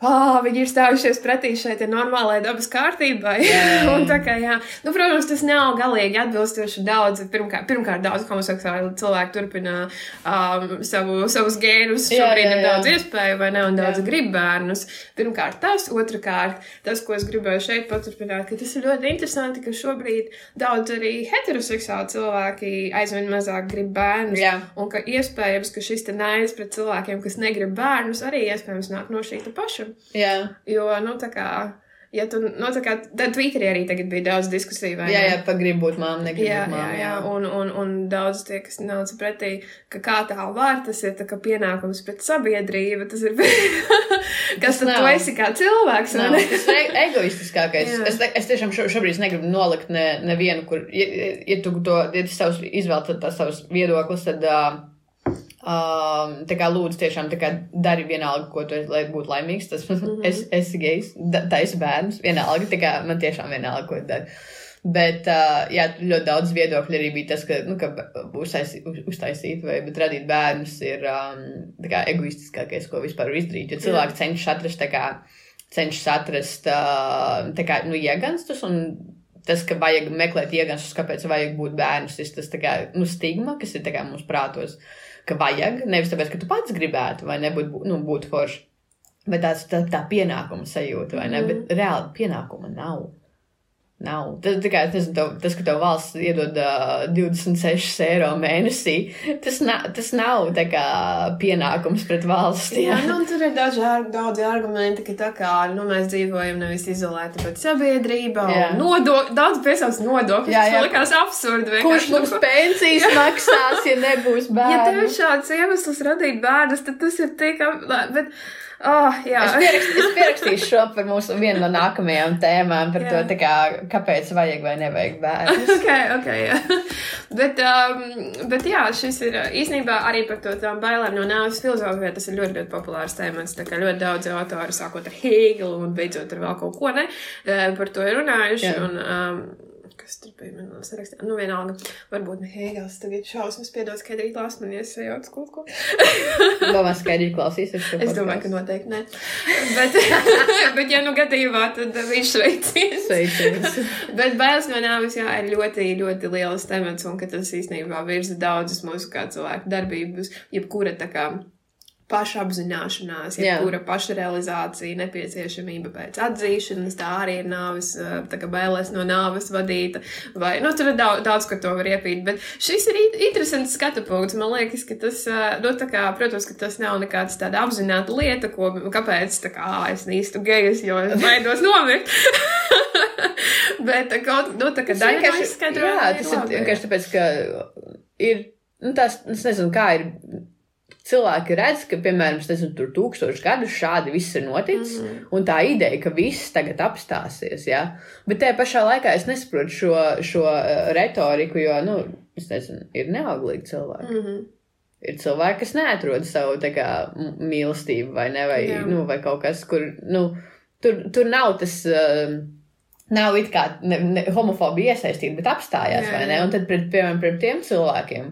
S2: Oh, viņi ir stājušies pretī šai normālajai dabas kārtībai.
S1: jā.
S2: kā, jā, nu, protams, tas nav galīgi atbilstoši daudz. Pirmkārt, pirmkārt daudz homoseksuāli cilvēki turpina um, savu, savus gēnus.
S1: Jā,
S2: Šobrīd
S1: jā,
S2: ir
S1: jā.
S2: daudz iespēju, vai ne, un daudz
S1: Jā.
S2: grib bērnus. Pirmkārt, tas, otrkārt, tas, ko es gribēju šeit paturpināt, ka tas ir ļoti interesanti, ka šobrīd daudz arī heteroseksuāli cilvēki aizvien mazāk grib bērnus.
S1: Jā.
S2: Un ka iespējams, ka šis naids pret cilvēkiem, kas negrib bērnus, arī iespējams nāk no šī paša.
S1: Jā.
S2: Jo, nu, tā kā, ja tu, nu, tā kā, tad Twitterī arī tagad bija daudz diskusiju, vai
S1: Jā,
S2: ne?
S1: jā, pagrib būt māma, negrib
S2: Jā,
S1: būt
S2: jā,
S1: māma.
S2: jā, un, un, un daudz tie, kas nāca pretī, ka kā tā var, tas ir tā kā pienākums pret sabiedrību, tas ir, kas tad
S1: nav.
S2: tu esi kā cilvēks, vai
S1: Nav,
S2: ne?
S1: tas ir e- egoistiskākais.
S2: Jā.
S1: es, es tiešām šo, šobrīd negribu nolikt ne, nevienu, kur, ja, ja tu to, ja tu savus izvēl tad tās savus viedoklis, tad, uh, um, tā kā lūdzu tiešām, kā dari vienalga, ko tu lai būtu laimīgs. Tas, mm. -hmm. es, esi gejs, taisi bērns, vienalga, tā kā man tiešām vienalga, ko dari. Bet, uh, jā, ļoti daudz viedokļu arī bija tas, ka, nu, ka uztaisīt, uztaisīt vai bet radīt bērnus ir um, kā egoistiskākais, ko vispār var izdarīt. Jo cilvēki cenšas atrast, tā kā, cenšas atrast, uh, tā kā, nu, ieganstus un tas, ka vajag meklēt ieganstus, kāpēc vajag būt bērnus, ir tas, tā kā, nu, stigma, kas ir, tā kā, mums prātos, ka vajag, nevis tāpēc, ka tu pats gribētu vai nebūtu, nu, būtu forši. Bet tāds, tā, tā pienākuma sajūta, vai ne?
S2: Mhm.
S1: Bet reāli pienākuma nav. Nav. Tas, kā, tev, tas, ka tev valsts iedod uh, 26 eiro mēnesī, tas, na, tas nav kā pienākums pret valsti.
S2: Jā, nu, un tur ir daži, daudzi argumenti, ka tā kā nu, mēs dzīvojam nevis izolēti, bet sabiedrībā.
S1: Jā.
S2: Nodok, daudz piesauc nodokļus.
S1: Jā,
S2: Tas
S1: jā.
S2: man likās absurdi.
S1: Kurš mums pensijas maksās, ja nebūs
S2: Ja tev šāds iemesls radīt bērnus, tad tas ir tik. Bet, oh, jā.
S1: Es, pierakst, es pierakstīšu šo par mūsu vienu no nākamajām tēmām, par
S2: Jā.
S1: to, kā, kāpēc vajag vai nevajag bērnu.
S2: ok, ok, jā. bet, um, bet jā, šis ir uh, īstenībā arī par to tām bailēm no nāves filozofijā. Tas ir ļoti, ļoti populārs tēmats. Tā kā ļoti daudz autori, sākot ar Hegelu un beidzot ar vēl kaut ko, ne, eh, par to ir runājuši.
S1: Jā.
S2: Un, um, kas tur bija manā sarakstā? Nu, vienalga, varbūt Hegels, tagad šausmas piedos, ka arī lās man iesajauts kaut ko.
S1: Domā, skaidri klausīsies.
S2: Es domāju, ka noteikti nē. Bet, bet ja nu gadījumā, tad viņš sveiciens.
S1: Sveiciens.
S2: Bet bailes no nāves jā, ir ļoti, ļoti liels temats, un ka tas īstenībā virza daudzas mūsu kā cilvēku darbības, jebkura tā kā pašapzināšanās, jebkura pašrealizācija, nepieciešamība pēc atzīšanas, tā arī ir nāves, ā, tā kā bailes no nāves vadīta, vai, nu, tur ir daudz, daudz ko to var iepīt, bet šis ir interesants skatu punkts, man liekas, ka tas, ā, nu, tā kā, protams, ka tas nav nekāds tāda apzināta lieta, ko, kāpēc, tā kā, es īstu gejus, jo baidos nomirt. Bet kaut nu, tā kā
S1: Tas
S2: daļa izskaidrojuma
S1: Jā, tas ir vienkārši tāpēc, ka ir, nu, tās, es nezinu, kā ir. Cilvēki redz, ka, piemēram, nezinu, tur tūkstoši gadus šādi viss ir noticis, mm. -hmm. un tā ideja, ka viss tagad apstāsies, jā. Bet tajā pašā laikā es nesaprotu šo, šo uh, retoriku, jo, nu, es nezinu, ir neauglīgi cilvēki.
S2: Mhm.
S1: ir cilvēki, kas neatrod savu kā mīlestību vai ne, vai,
S2: Jā.
S1: nu, vai kaut kas, kur, nu, tur, tur nav tas. Uh, Nav it kā ne, ne, homofobija iesaistīta, bet apstājās,
S2: Jā,
S1: vai ne? Un tad, pret, piemēram, pret tiem cilvēkiem,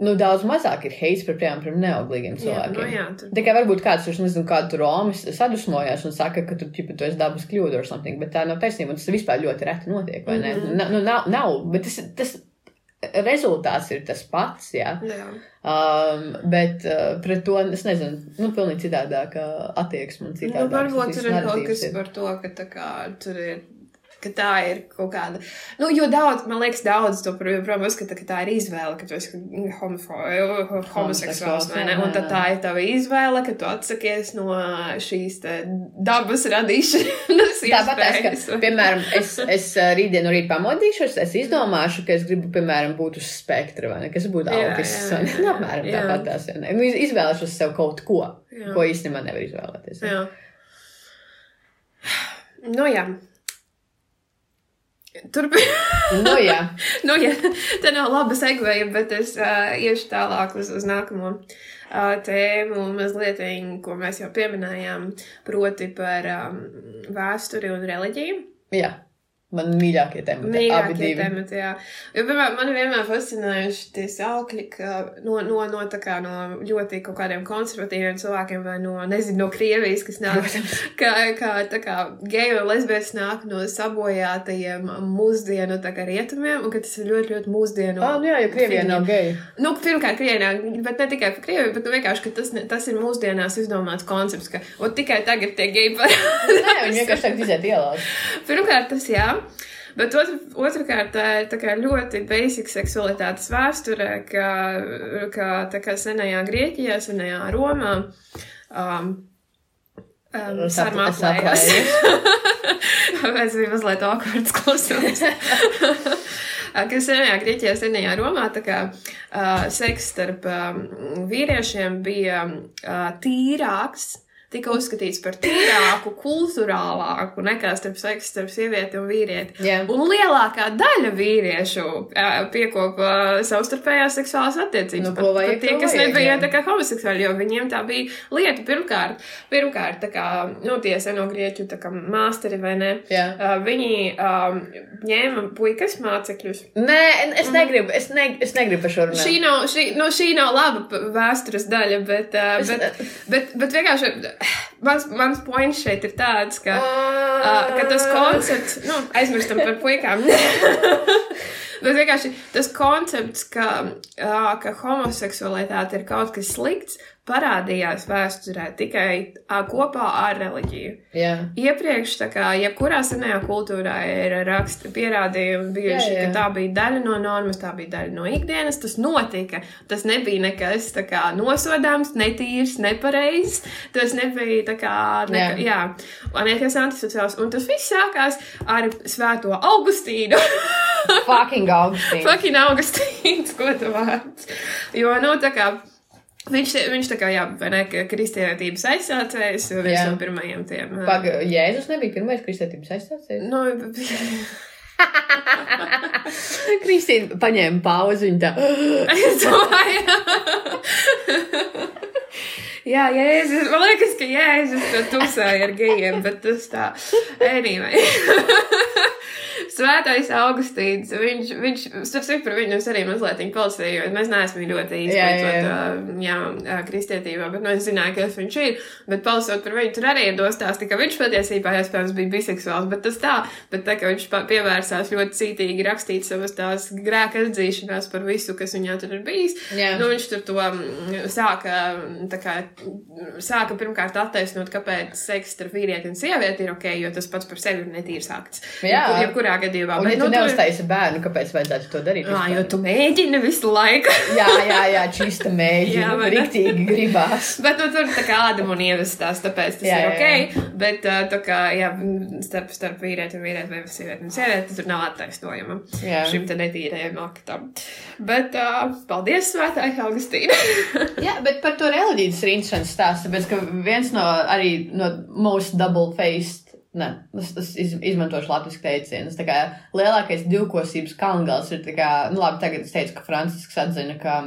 S1: nu, daudz mazāk ir heits pret, piemēram, pret neauglīgiem
S2: Jā,
S1: cilvēkiem.
S2: nu jā, tur
S1: Tā kā varbūt kāds tur, nezinu, kādu tur romas sadusmojās un saka, ka tu, ķipa, tu esi dabas kļūda or something, bet tā nav taisnība, un tas vispār ļoti reti notiek, vai ne?
S2: Mhm.
S1: Na, nu, nav, nav, bet tas, tas rezultāts ir tas pats, jā.
S2: jā.
S1: Um, bet uh, pret to, es nezinu, nu, pilnīgi citādāka attieksme un
S2: Nu,
S1: citādāk.
S2: varbūt tur ir kaut kas par to, ka tā kā tur ir. Ka tā ir kaut kāda. Nu, jo daudz, man liekas, daudz to, protams, uzskata, ka tā ir izvēle, ka tu esi homofo, homoseksuāls, vai ne? Un tad tā ir tava izvēle, ka tu atsakies no šīs dabas radīšanas.
S1: Tāpat
S2: iespējas.
S1: ka, piemēram, es, es uh, rītdien rīta pamodīšos, es izdomāšu, ka es gribu, piemēram, būt uz spektra, vai ne, kas būtu
S2: Jā,
S1: autists,
S2: jā, jā,
S1: Nu, apmēram
S2: jā.
S1: tāpat tās. Nu, iz- izvēlēšos sev kaut ko,
S2: Jā.
S1: ko īstenībā nevar izvēlēties.
S2: Jā. Nu, jā. Turpiniet.
S1: Nu, jā,
S2: nu, jā, tā nav laba segveja, bet es uh, iešu tālāk uz, uz nākamo uh, tēmu, mazliet, ko mēs jau pieminējām, proti par um, vēsturi un reliģiju.
S1: jā. Man mīļākie temati,
S2: Mīļākie temati, jā. Jo, piemēram, man vienmēr fascinējuši tie saukļi, ka no, no, no, kā no ļoti kaut kādiem konservatīviem cilvēkiem vai no, nezinu, no Krievijas, kas nāk, kā, kā, tā kā geju un lesbietis nāk no sabojātajiem mūsdienu, tā kā rietumiem, un ka tas ir ļoti, ļoti mūsdienu.
S1: Ah, nu jā, jo Krievijā
S2: figņi.
S1: nav geju.
S2: Nu, pirmkārt, Krievijā, bet ne tikai par Krieviju, bet nu, vienkārši, ka tas, tas ir mūsdienās izdomāts koncepts, ka ot, tikai tagad tie geji par.
S1: Nē, viņi vienkārši tagad iziet ielās.
S2: Pirmkārt, tas jā. Bet otr, otrkārt, tā ir tā kā ļoti basic seksualitātes vēsture, ka tā kā senajā Grieķijā, senajā Romā. Um, um,
S1: Es
S2: Sarmā
S1: sap- es
S2: bija mazliet awkwards klausās. Kas senajā Grieķijā, senajā Romā, tā kā uh, seks starp um, vīriešiem bija uh, tīrāks, tika uzskatīts par tīrāku, kulturālāku nekā starp seksu starp sievieti un vīrieti.
S1: Jā.
S2: Un lielākā daļa vīriešu piekopa savstarpējās seksuālās attiecības.
S1: Nu,
S2: Pat- pat tie, kas
S1: vajag,
S2: nebija
S1: jā.
S2: tā kā homoseksuāli, jo viņiem tā bija lieta. Pirmkārt, pirmkārt tā kā, nu, tie seno grieķu tā kā māsteri vai ne,
S1: Jā.
S2: uh, viņi um, ņēma puikas mācekļus.
S1: Nē, es negribu, es, ne, es negribu par šo runāt.
S2: Šī nav, šī, nu, šī nav laba vēstures daļa, bet, uh, bet, bet, bet vienkārši mans, mans points šeit ir tāds, ka, uh, ka tas koncepts, nu, aizmirstam par puikām. Bet vienkārši tas koncepts, ka, ā, ka homoseksualitāte ir kaut kas slikts, parādījās vēsturē tikai ā, kopā ar reliģiju.
S1: Jā.
S2: Iepriekš, tā kā jebkurā senajā kultūrā ir raksti pierādījumi bijuši,
S1: Jā, jā.
S2: ka tā bija daļa no normas, tā bija daļa no ikdienas, tas notika. Tas nebija nekas tā kā nosodāms, netīrs, nepareizs. Tas nebija tā kā, neka, jā. jā, un nekas antisociāls. Un tas viss sākās ar svēto Augustīnu.
S1: Fucking Augustīns.
S2: Fucking Augustīns, ko tu vārds. Jo, nu, tā kā. Viņš, viņš tā kā, jā, vai ne, ka kristietības aizsācējs, viens no pirmajiem tiem.
S1: Paga, Jēzus nebija pirmais kristietības aizstācējs.
S2: Nu,
S1: Kristīna paņēma pauzi un tā.
S2: es domāju. Jā, Jēzus, man liekas, ka Jēzus to tusēja ar gejiem, bet tas tā, anyway. Svētais Augustīns, viņš, viņš, starp par viņu es arī mazliet palasīju, jo mēs neesam ļoti
S1: jā,
S2: kristietībā, bet, nu, es zināju, kas viņš ir, bet palasot par viņu, tur arī ir dostās, ka viņš patiesībā, iespējams, bija biseksuāls, bet tas tā, bet tā, ka viņš pievērsās ļoti cītīgi rakstīt savas tās grēka atzīšanās par visu, kas viņā tur ir bijis,
S1: Jā.
S2: Nu, viņš tur to mm, sāka, mm, tā kā, sāka pirmkārt attaisnot, kāpēc seks starp vīrieti un sievieti ir ok, jo tas pats par sevi ir netīrs akts.
S1: Jā.
S2: Jebkur- Jebkurā gadījumā.
S1: Un, ja tu
S2: nu,
S1: neuztaisi bērnu, kāpēc vajadzētu to darīt?
S2: Ā, jo tu mēģini visu laiku.
S1: Jā, jā, jā, čista
S2: Jā,
S1: mēģina.
S2: vai ne?
S1: Riktīgi gribās.
S2: Bet nu, tur tā kā ādama un ievestās, tāpēc tas
S1: Jā,
S2: jā, ir
S1: jā,
S2: ok. Bet uh, tā kā, jā, starp, starp vīrieti un vīrieti vai sievieti un sievieti, tur nav attaisnojama
S1: Jā.
S2: šim te netīrajam aktam. Bet uh, paldies, svētāji Augustīna!
S1: Jā, bet par to ir interesants stāsts, tāpēc, ka viens no arī no most double-faced, ne, es, es iz, izmantošu latviešu teicienus, tā kā lielākais divkosības kalngals ir kā, nu labi, tagad es teicu, ka Francisks atzina, ka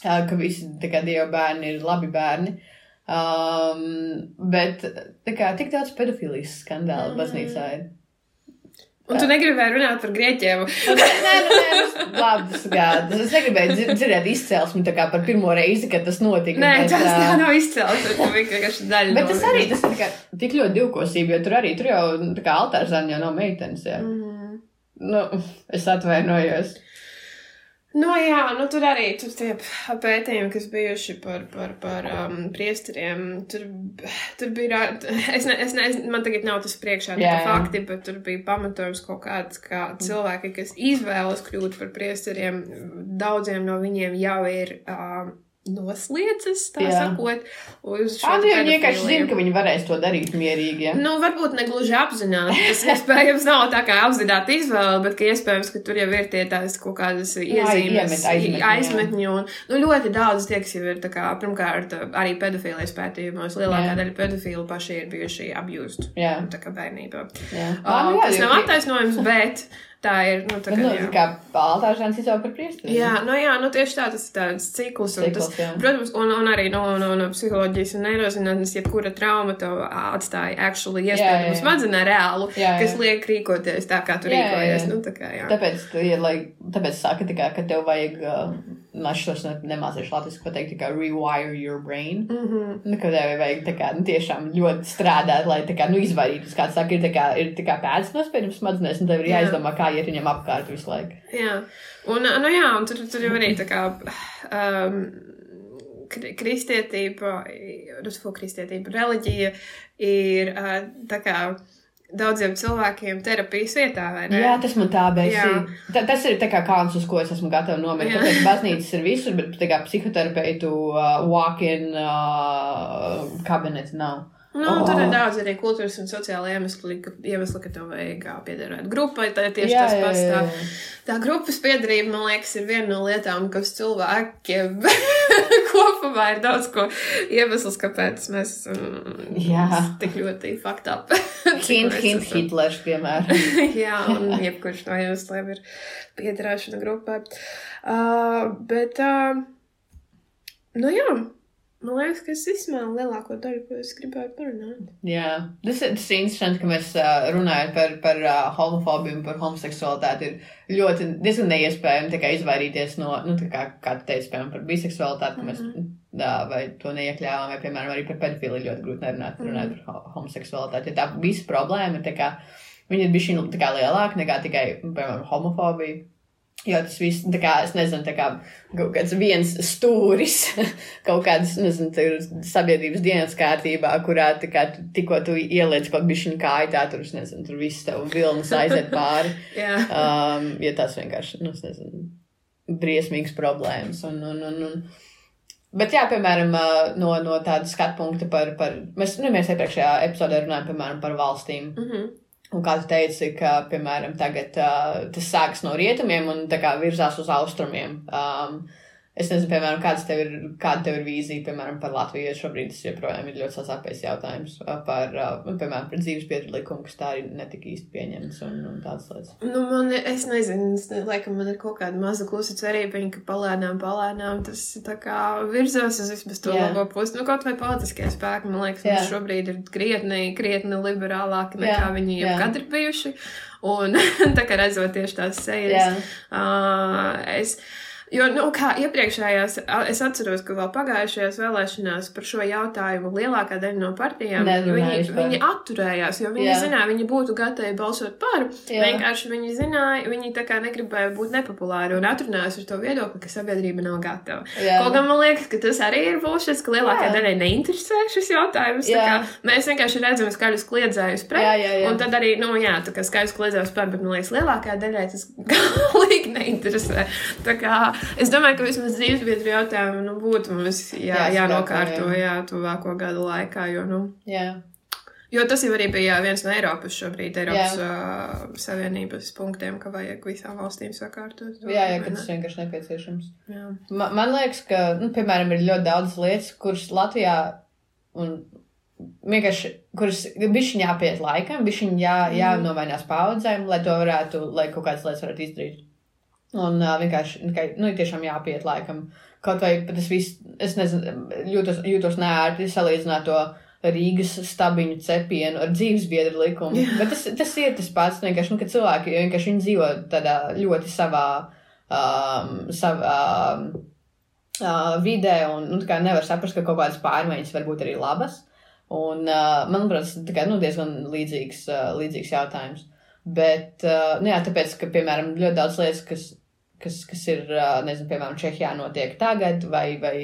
S1: ka visi kā dieva bērni ir labi bērni. Um, bet kā tik daudz pedofilijas skandālu
S2: Mm.
S1: baznīcā ir.
S2: Un tu negribēji runāt par grieķiem.
S1: Nu, Nē, nu, nē, tas gāds. Es negribēju dzir- dzirdēt izcelsmi tā kā par pirmo reizi, kad tas notika.
S2: Nē,
S1: bet,
S2: tas tā nav izcēlts. Tas vienkārši daļa
S1: Bet
S2: no
S1: tas arī tas ir tā kā tik ļoti divkosība, jo tur arī tur jau tā kā altārzāņa jau nav meitenes. Jā.
S2: Mm.
S1: Nu, es atvainojos.
S2: Nu, jā, nu, tur arī tur tie pētījumi, kas bijuši par, par, par um, priesteriem. Tur, tur bija. Es ne, es ne, es, man tagad nav tas priekšā,
S1: Jā, jā.
S2: fakti, bet tur bija pamatojums kaut kāds, ka cilvēki, kas izvēlas kļūt par priesteriem, daudziem no viņiem jau ir. Um, Nosliecis, tā
S1: Jā.
S2: sakot, uz šo
S1: Andi jau vienkārši zina, ka viņi varēs to darīt mierīgi. Ja?
S2: Nu, varbūt ne gluži apzināti. Tas iespējams nav tā kā apzināta izvēle, bet ka iespējams, ka tur jau ir tie tās kaut kādas iezīmes,
S1: aizmetņi,
S2: aizmetņi. Un, nu, ļoti daudz tie, kas jau ir, tā kā, pirmkārt, arī pedofīlijas pētījumos, lielākā
S1: Jā.
S2: daļa pedofīlu paši ir bijuši abused.
S1: Jā.
S2: Tā kā bērnībā.
S1: Jā.
S2: Uh,
S1: nu jā,
S2: tas nav attaisnojums, bet tā ir, nu, tā kā,
S1: nu,
S2: jā.
S1: kā altārzāns izauga par priesteri.
S2: Jā, nu jā, nu tieši tā, tas ir tāds cikls. Un
S1: Cikls,
S2: tas,
S1: jā.
S2: protams, un, un arī no, no, no psiholoģijas un neirozinātnes, jebkura trauma to atstāja actually
S1: jā,
S2: iespējamu
S1: jā.
S2: smadzenē reālu,
S1: Jā, jā.
S2: kas liek rīkoties tā, kā tu
S1: Jā, jā,
S2: rīkojies.
S1: jā.
S2: Nu, tā kā, jā.
S1: Tāpēc, ja, lai, tāpēc saka, tā kā, ka tev vajag, uh, ne, nemācīšu latviešu pateikt, kā rewire your brain.
S2: Mm -hmm.
S1: Nu, ka tev vajag tā kā, nu, tiešām ļoti strādāt, lai tā kā, nu, izvairītos. Kāds saka, ir tā kā, ir tā kā pēdas nospiedums smadzenēs, un tev ir
S2: Jā.
S1: jāizdomā, kā iet viņam apkārt visu laiku.
S2: Jā, un, nu jā, un tur, tur jau arī tā kā. Um, kri- Kristietība, rusfu kristietība, reliģija ir uh, tā kā daudziem cilvēkiem terapijas vietā, vai ne?
S1: Jā, tas man tā.
S2: Jā.
S1: Ta, tas ir kā kāds, uz ko es esmu gatava nomirt. Tāpēc baznīcas ir visur, bet tā kā psihoterapeitu uh, walk-in uh, kabineti nav.
S2: Nu,
S1: Oh.
S2: Tur ir daudz arī kultūras un sociāla iemesli, ka, iemesli, ka tev vajag ā, piederēt grupai. Tā ir tieši
S1: Jā,
S2: tas pats. Tā, grupas piedarība, man liekas, ir viena no lietām, kas cilvēkiem kopumā ir daudz ko iemesls, kāpēc mēs esam
S1: Jā.
S2: tik ļoti up.
S1: Hint, hint. Hitlers, piemēram.
S2: Jā, un jebkurš no iemesliem ir piedarēšana grupai. Uh, bet, uh, nu jā, man liekas, ka es izsmēlu lielāko daļu, ko es gribēju parunāt.
S1: Jā, tas tas ir interesanti, ka mēs uh, runājam par, par uh, homofobiju un par homoseksualitāti. Ir ļoti diezgan neiespējami kā izvairīties no, nu, kā, kā tu teici, piemēram, par biseksualitāti, ka mēs jā, vai to neiekļāvām, vai, piemēram, arī par pedofiliju ļoti grūti nerunāt, runāt par ho homoseksualitāti. Ja tā visa problēma ir kā, viņa ir tā kā lielāka nekā tikai, piemēram, homofobija. Jo tas viss, tā kā, es nezinu, tā kā kaut kāds viens stūris, kaut kādas, nezinu, sabiedrības dienas kārtībā, kurā, tā kā, tikko tu ieliec kaut bišķiņu kāju, tā tur, es nezinu, tur viss tev vilnas aiziet pāri.
S2: Jā,
S1: Um, ja tas vienkārši, nu, es nezinu, briesmīgas problēmas. Un, un, un, un. Bet, jā, piemēram, uh, no, no tāda skatu punkta par, par mēs, nu, mēs iepriekšējā epizodē runājam, piemēram, par valstīm.
S2: mm -hmm.
S1: Un kā tu teici, ka, piemēram, tagad uh, tas sākas no rietumiem un tā kā virzās uz austrumiem. Um, es nezinu, piemēram, kāds tev ir, kāda tev ir vīzija, piemēram, par Latviju, šobrīd tas joprojām ir ļoti sasāpējis jautājums par, uh, piemēram, par dzīves biedru likumu, kas tā arī netika īsti pieņemts un, un tādas lietas.
S2: Nu, man, es nezinu, es, laikam man ir kaut kāda maza klusa cerība, ka palēnām, palēnām tas tā kā virzās uz vismaz to
S1: Jā.
S2: labo pusi. Nu, kaut vai politiskie spēki, man liekas,
S1: Jā.
S2: mums šobrīd ir krietni, krietni liberālāki nekā
S1: Jā,
S2: viņi jebkad ir bijuši. Un tā kā redzot tieši tās sejas, Uh, es, jo, nu, kā iepriekšējās, es atceros, ka vēl pagājušajās vēlēšanās par šo jautājumu lielākā daļa no partijām viņi, viņi atturējās, jo viņi
S1: Jā.
S2: zināja, viņi būtu gatavi balsot par.
S1: Jā.
S2: Vienkārši viņi zināja, viņi tā kā negribēja būt nepopulāri un atturējās ar to viedokli, ka sabiedrība nav gatava.
S1: jā.
S2: Kaut gan man liekas, ka tas arī ir būšas, ka lielākajai daļai neinteresē šis jautājums. Mēs vienkārši redzam skaļus kliedzējus pret.
S1: Jā, jā, jā.
S2: Un tad arī, nu, jā, tā kā skaidrs kliedzējums par, bet man liekas, lielākajai daļai tas galīgi neinteresē. Tā kā es domāju, ka vismaz dzīvesbiedru jautājumu nu, būtu mums jā, jānokārto,
S1: jā.
S2: tuvāko gadu laikā, jo, nu,
S1: jā.
S2: jo tas jau arī bija viens no Eiropas šobrīd, Eiropas uh, Savienības punktiem, ka vajag visām valstīm sakārtot. to,
S1: Jā, jā, ka tas vienkārši nepieciešams.
S2: Jā.
S1: Man, man liekas, ka, nu, piemēram, ir ļoti daudz lietas, kuras Latvijā un vienkārši, kuras bišķiņā jāpiet laikam, bišķiņā jā,
S2: Mhm.
S1: jānomainās paudzēm, lai to varētu, lai kaut kādas lietas varētu izdarīt. Un uh, vienkārši, nu, ka, nu, tiešām jāpiet laikam. Kaut vai pat es visu, es nezinu, jūtos, jūtos neērti salīdzināt to Rīgas stabiņu cepienu ar dzīvesbiedru likumu.
S2: Jā.
S1: Bet tas, tas ir tas pats, vienkārši, nu, ka cilvēki vienkārši viņi dzīvo tādā ļoti savā, um, savā um, uh, vidē un, nu, tā kā nevar saprast, ka kaut kādas pārmaiņas var būt arī labas. Un, uh, manuprāt, tas ir nu, diezgan līdzīgs, uh, līdzīgs jautājums. Bet, uh, nu, jā, tāpēc, ka, piemēram, ļoti daudz lietas, kas, kas, kas ir, nezinu, piemēram, Čehijā notiek tagad, vai, vai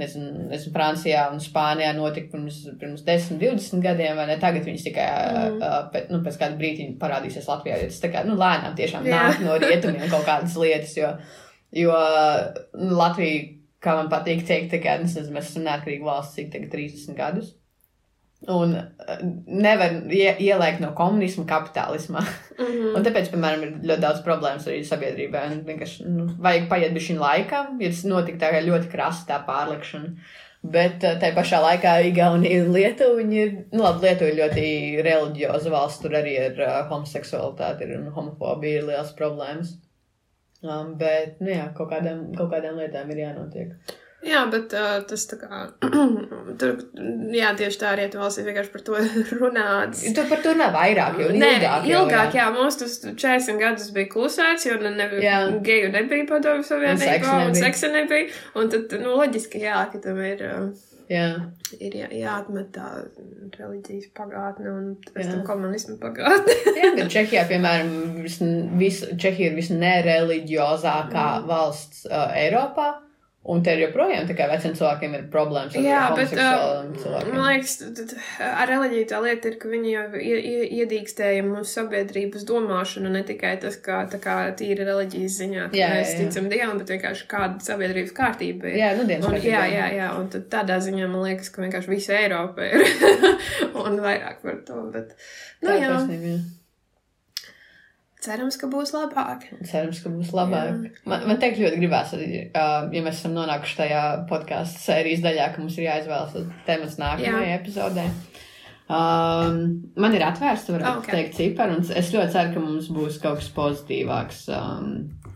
S1: nezinu, nezinu, Francijā un Spānijā notika pirms, pirms 10, 20 gadiem, vai ne? Tagad viņas tikai mm. uh, pēc, nu, pēc kāda brīdiņa parādīsies Latvijā. jo Tas tā kā, nu, lēnām tiešām
S2: Jā.
S1: nāk no rietumiem kaut kādas lietas, jo, jo nu, Latvija, kā man patīk teikt, tā kā, nu, nezinu, mēs esam neatkarīgi valsts, cik tagad 30 gadus. Un uh, nevar ie, ieliekt no komunisma kapitālismā.
S2: Mm -hmm.
S1: Un tāpēc, piemēram, ir ļoti daudz problēmas arī sabiedrībā. Vienkārši nu, vajag paiet bija šī laika, tas notika tā kā ļoti krasta tā pārlikšana. Bet uh, tajā pašā laikā Igaunija un Lietuva ir, nu labi, Lietuva ir ļoti reliģioza valsts, tur arī ir uh, homoseksualitāte ir, un homofobija ir liels problēmas. Um, bet, nu jā, kaut kādām, kaut kādām lietām ir jānotiek.
S2: Jā, bet uh, tas tā kā. tur, jā, tieši tā arī valstī vienkārši par to runāts.
S1: Tur par to nav vairāk, jo
S2: Nē,
S1: ilgāk. jau,
S2: ilgāk, jā, mums tas 40 gadus bija klusēts, jo ne,
S1: Jā.
S2: geju nebija padomju savienībā, un seksa nebija. Un tad, nu, loģiski, jā, ka tam ir, uh,
S1: jā.
S2: ir jā, jāatmet tā reliģijas pagātne un pēc
S1: Jā.
S2: tam komunismu pagātne.
S1: Jā, bet Čehijā, piemēram, vis, vis, Čehija ir visnereliģiozākā mm. valsts uh, Eiropā. Un te ir joprojām tā kā veciem cilvēkiem ir problēmas ar
S2: Jā, bet uh, man liekas, ar reliģiju tā lieta ir, ka viņi jau ie- ie- iedīkstēja mūsu sabiedrības domāšanu, ne tikai tas, kā, tā kā tīri reliģijas ziņā, ka
S1: Jā,
S2: mēs
S1: jā,
S2: ticam Dievam, bet vienkārši kāda sabiedrības kārtība ir.
S1: Jā, nu dienas
S2: Un, jā, jā, jā, un tad tādā ziņā man liekas, ka vienkārši visa Eiropa ir un vairāk par to. Bet, nu,
S1: Tā
S2: jā,
S1: taisnība, jā.
S2: Cerams, ka būs labāk.
S1: Cerams, ka būs labāk. Man, man teikt, ļoti gribās, arī, ja mēs esam nonākuši tajā podkāstu sērijas daļā, ka mums ir jāizvēlas temats nākamajai epizodē. Um, man ir atvērts, varētu
S2: Ok.
S1: okay. teikt ciparu, un es ļoti ceru, ka mums būs kaut kas pozitīvāks. Um,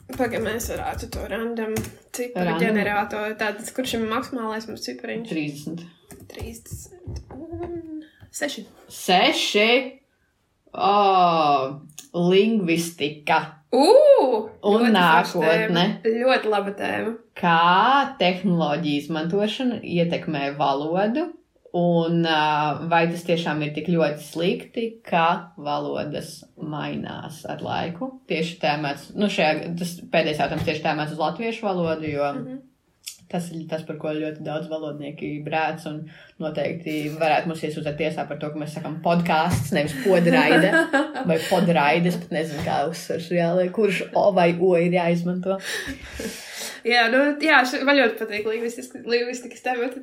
S2: Pagaidām, mēs varētu to random ciparu
S1: Random.
S2: ģeneratoru. Tātad, kurš ir maksimālais mums cipariņš?
S1: 30.
S2: 30 un 6.
S1: Seši. Oh, lingvistika.
S2: Ugh!
S1: Un nākotne.
S2: Ļoti laba tēma.
S1: Kā tehnoloģija izmantošana ietekmē valodu, un uh, vai tas tiešām ir tik ļoti slikti, ka valodas mainās ar laiku? Tieši tēmēts, nu, šajā, tas pēdējais jautājums tieši tēmēts uz latviešu valodu, jo
S2: Mhm.
S1: Tas ir tas, par ko ļoti daudz valodnieki brēc, un noteikti varētu mums iesūdzēt tiesā par to, ka mēs sakam podkāsts, nevis podraida, vai podraida, es pat nezinu, kā uzsvers reāli, kurš O vai O ir jāizmanto.
S2: Jā, nu, jā, š- man ļoti patīk lingvistikas temati.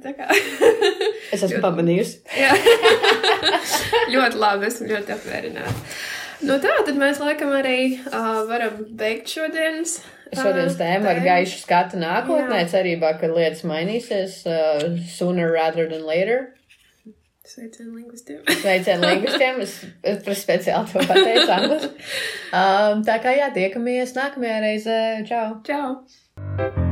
S1: Es esmu pamanījusi.
S2: Jā, ļoti labi, esmu ļoti apmierināta. Nu tā, tad mēs laikam arī uh, varam beigt šodienas.
S1: Šodienas
S2: ā,
S1: tēma ar gaišu skatu nākotnē,
S2: Jā.
S1: cerībā, ka lietas mainīsies uh, sooner rather than later.
S2: Sveicienu lingvistiem.
S1: Sveicienu lingvistiem, es, es speciāli to pateicu angliski. Um, tā kā jā, tiekamies nākamajā reizē. Čau!
S2: Čau!